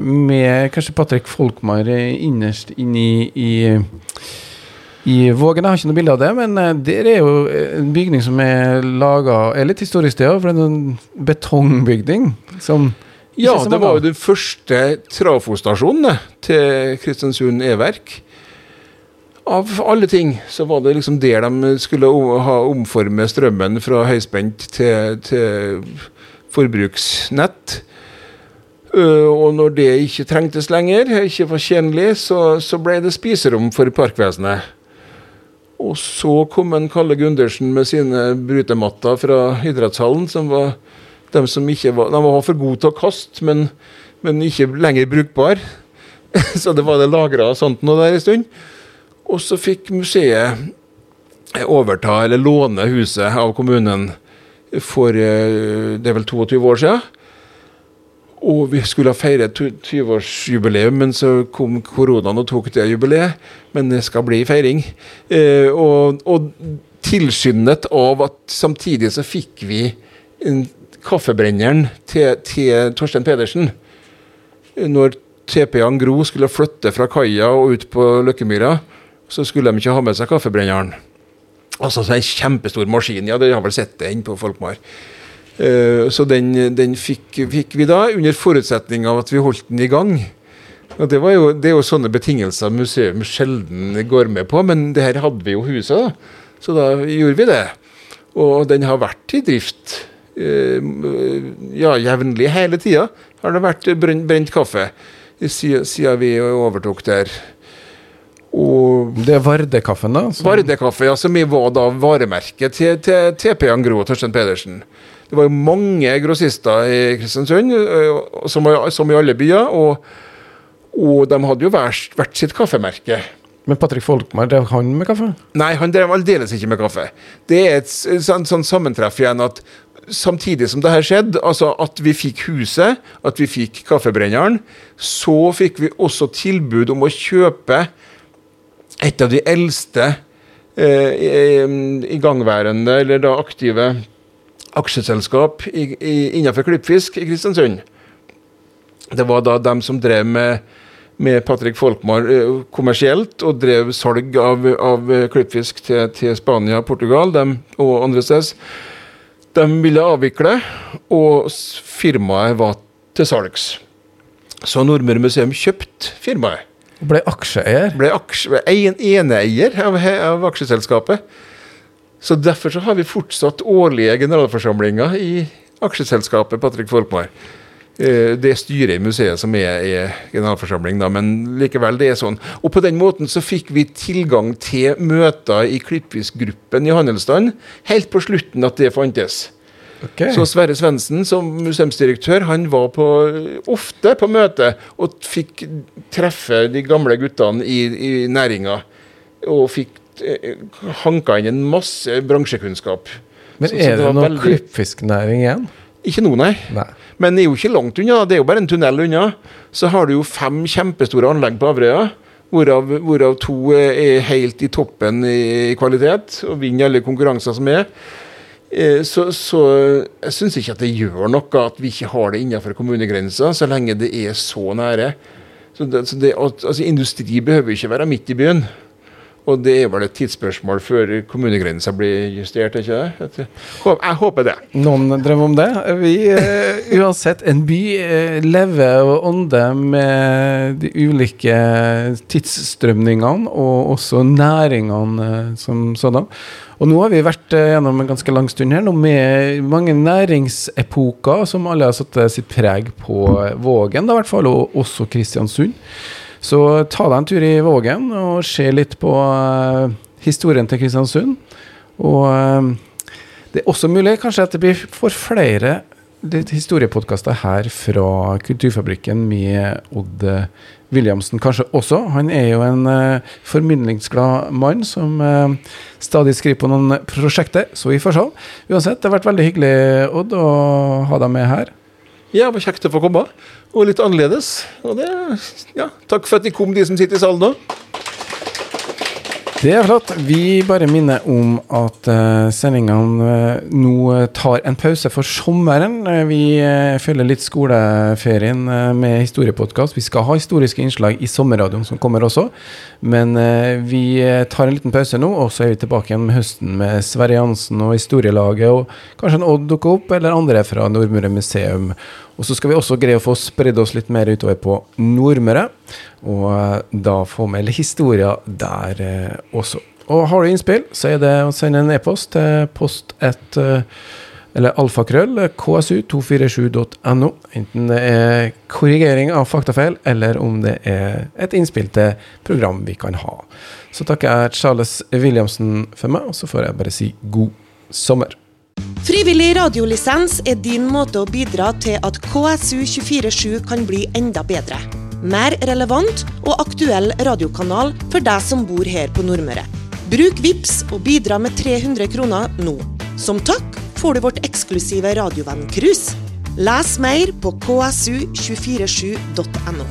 med kanskje Patrick Folkmar innerst inni i, i Vågen. Jeg har ikke noe bilde av det, men eh, der er jo en bygning som er laga Er litt historisk, det òg, for det er en betongbygning som Ja, det var jo den første trafostasjonen til Kristiansund E-verk. Av alle ting så var det liksom der de skulle ha omforme strømmen fra høyspent til, til forbruksnett. Og når det ikke trengtes lenger, ikke var tjenlig, så, så ble det spiserom for parkvesenet. Og så kom en Kalle Gundersen med sine brutematter fra idrettshallen, som var de som ikke var, de var for gode til å kaste, men, men ikke lenger brukbar. [laughs] så det var det lagra sånt noe der en stund. Og så fikk museet overta eller låne huset av kommunen for det er vel 22 år siden. Og vi skulle ha feiret 20-årsjubileum, men så kom koronaen og tok det jubileet. Men det skal bli feiring. Eh, og, og tilskyndet av at samtidig så fikk vi kaffebrenneren til, til Torstein Pedersen. Når TP-en Gro skulle flytte fra kaia og ut på Løkkemyra, så skulle de ikke ha med seg kaffebrenneren. Altså så en kjempestor maskin. Ja, dere har vel sett det inne på Folkmar. Uh, så den, den fikk, fikk, vi da, under forutsetning av at vi holdt den i gang. Og det, jo, det, er jo sånne betingelser museum sjelden går med på, men det her hadde vi jo huset, da. Så da gjorde vi det. Og den har vært i drift uh, ja, jevnlig hele tida. Har det vært brent, brent kaffe siden vi overtok der. Og det er Vardekaffen, da? Som... Vardekaffe, ja, som var da varemerket til, til TP Angro og Torstein Pedersen. Det var jo mange grossister i Kristiansund, som, som i alle byer, og, og de hadde jo hvert, sitt kaffemerke. Men Patrick Folkmar, drev han med kaffe? Nei, han drev aldeles ikke med kaffe. Det er et sånn, sånn sammentreff igjen at samtidig som det her skjedde, altså at vi fikk huset, at vi fikk kaffebrenneren, så fikk vi også tilbud om å kjøpe et av de eldste eh, igangværende, eller da aktive, aksjeselskap i, i, innenfor klippfisk i Kristiansund. Det var da dem som drev med, med Patrick Folkmar kommersielt, og drev salg av, av klippfisk til, til, Spania Portugal dem, og andre steder. De ville avvikle, og firmaet var til salgs. Så Nordmøre museum kjøpte firmaet. Ble aksjeeier? Ble aksje, en eneeier av, av aksjeselskapet. Så Derfor så har vi fortsatt årlige generalforsamlinger i aksjeselskapet Patrick Folkmar. Eh, det styret i museet som er, er generalforsamling, da, men likevel, det er sånn. Og på den måten så fikk vi tilgang til møter i Klippfiskgruppen i handelsstand helt på slutten at det fantes. Okay. Så Sverre Svendsen som museumsdirektør han var på, ofte på møte og fikk treffe de gamle guttene i, i næringa. Og fikk hanka inn en masse bransjekunnskap. Men så, er det, det noe veldig... klippfisknæring igjen? Ikke nå, nei. nei. Men det er jo ikke langt unna. Det er jo bare en tunnel unna. Så har du jo fem kjempestore anlegg på Averøya. Hvorav, hvorav, to er helt i toppen i kvalitet og vinner alle konkurranser som er. Eh, så, så, jeg syns ikke at det gjør noe at vi ikke har det innenfor kommunegrensa, så lenge det er så nære. Så det, så det, altså Industri behøver ikke være midt i byen. Og det er vel et tidsspørsmål før kommunegrensa blir justert, ikke det? Jeg håper det. Noen drømmer om det. Vi, uh, uansett, en by uh, lever og ånder med de ulike tidsstrømningene, og også næringene uh, som sådan. Og nå har vi vært gjennom en ganske lang stund her, nå med mange næringsepoker som alle har satt sitt preg på Vågen, da, i hvert fall, og også Kristiansund. Så ta deg en tur i Vågen og se litt på uh, historien til Kristiansund. Og uh, det er også mulig kanskje at det blir for flere historiepodkaster her fra Kulturfabrikken med Odd Williamsen kanskje også. Han er jo en uh, formidlingsglad mann som uh, stadig skriver på noen prosjekter, så vi får se. Uansett, det har vært veldig hyggelig, Odd, å ha deg med her. Ja, det var kjekt å få komme. Og litt annerledes. Og det, ja, takk for at de kom, de som sitter i salen nå. Det er flott. Vi bare minner om at uh, sendingene uh, nå tar en pause for sommeren. Vi følger litt skoleferien med historiepodkast. Vi skal ha historiske innslag i sommerradioen som kommer også. Men vi tar en liten pause nå, og så er vi tilbake igjen med høsten med Sverre Jansen og Historielaget. Og kanskje en Odd dukker opp, eller andre fra Nordmøre museum. Og så skal vi også greie å få spredd oss litt mer utover på Nordmøre. Og eh, da få med litt historier der eh, også. Og har du innspill, så er det å sende en e-post til post 1 eh, eller alfakrøll ksu247.no. Enten det er korrigering av faktafeil, eller om det er et innspill til program vi kan ha. Så takker jeg Charles Williamsen for meg, og så får jeg bare si god sommer. Frivillig radiolisens er din måte å bidra til at KSU247 kan bli enda bedre. Mer relevant og aktuell radiokanal for deg som bor her på Nordmøre. Bruk VIPS og bidra med 300 kroner nå. Som takk får du vårt eksklusive radiovenn-cruise. Les mer på ksu247.no.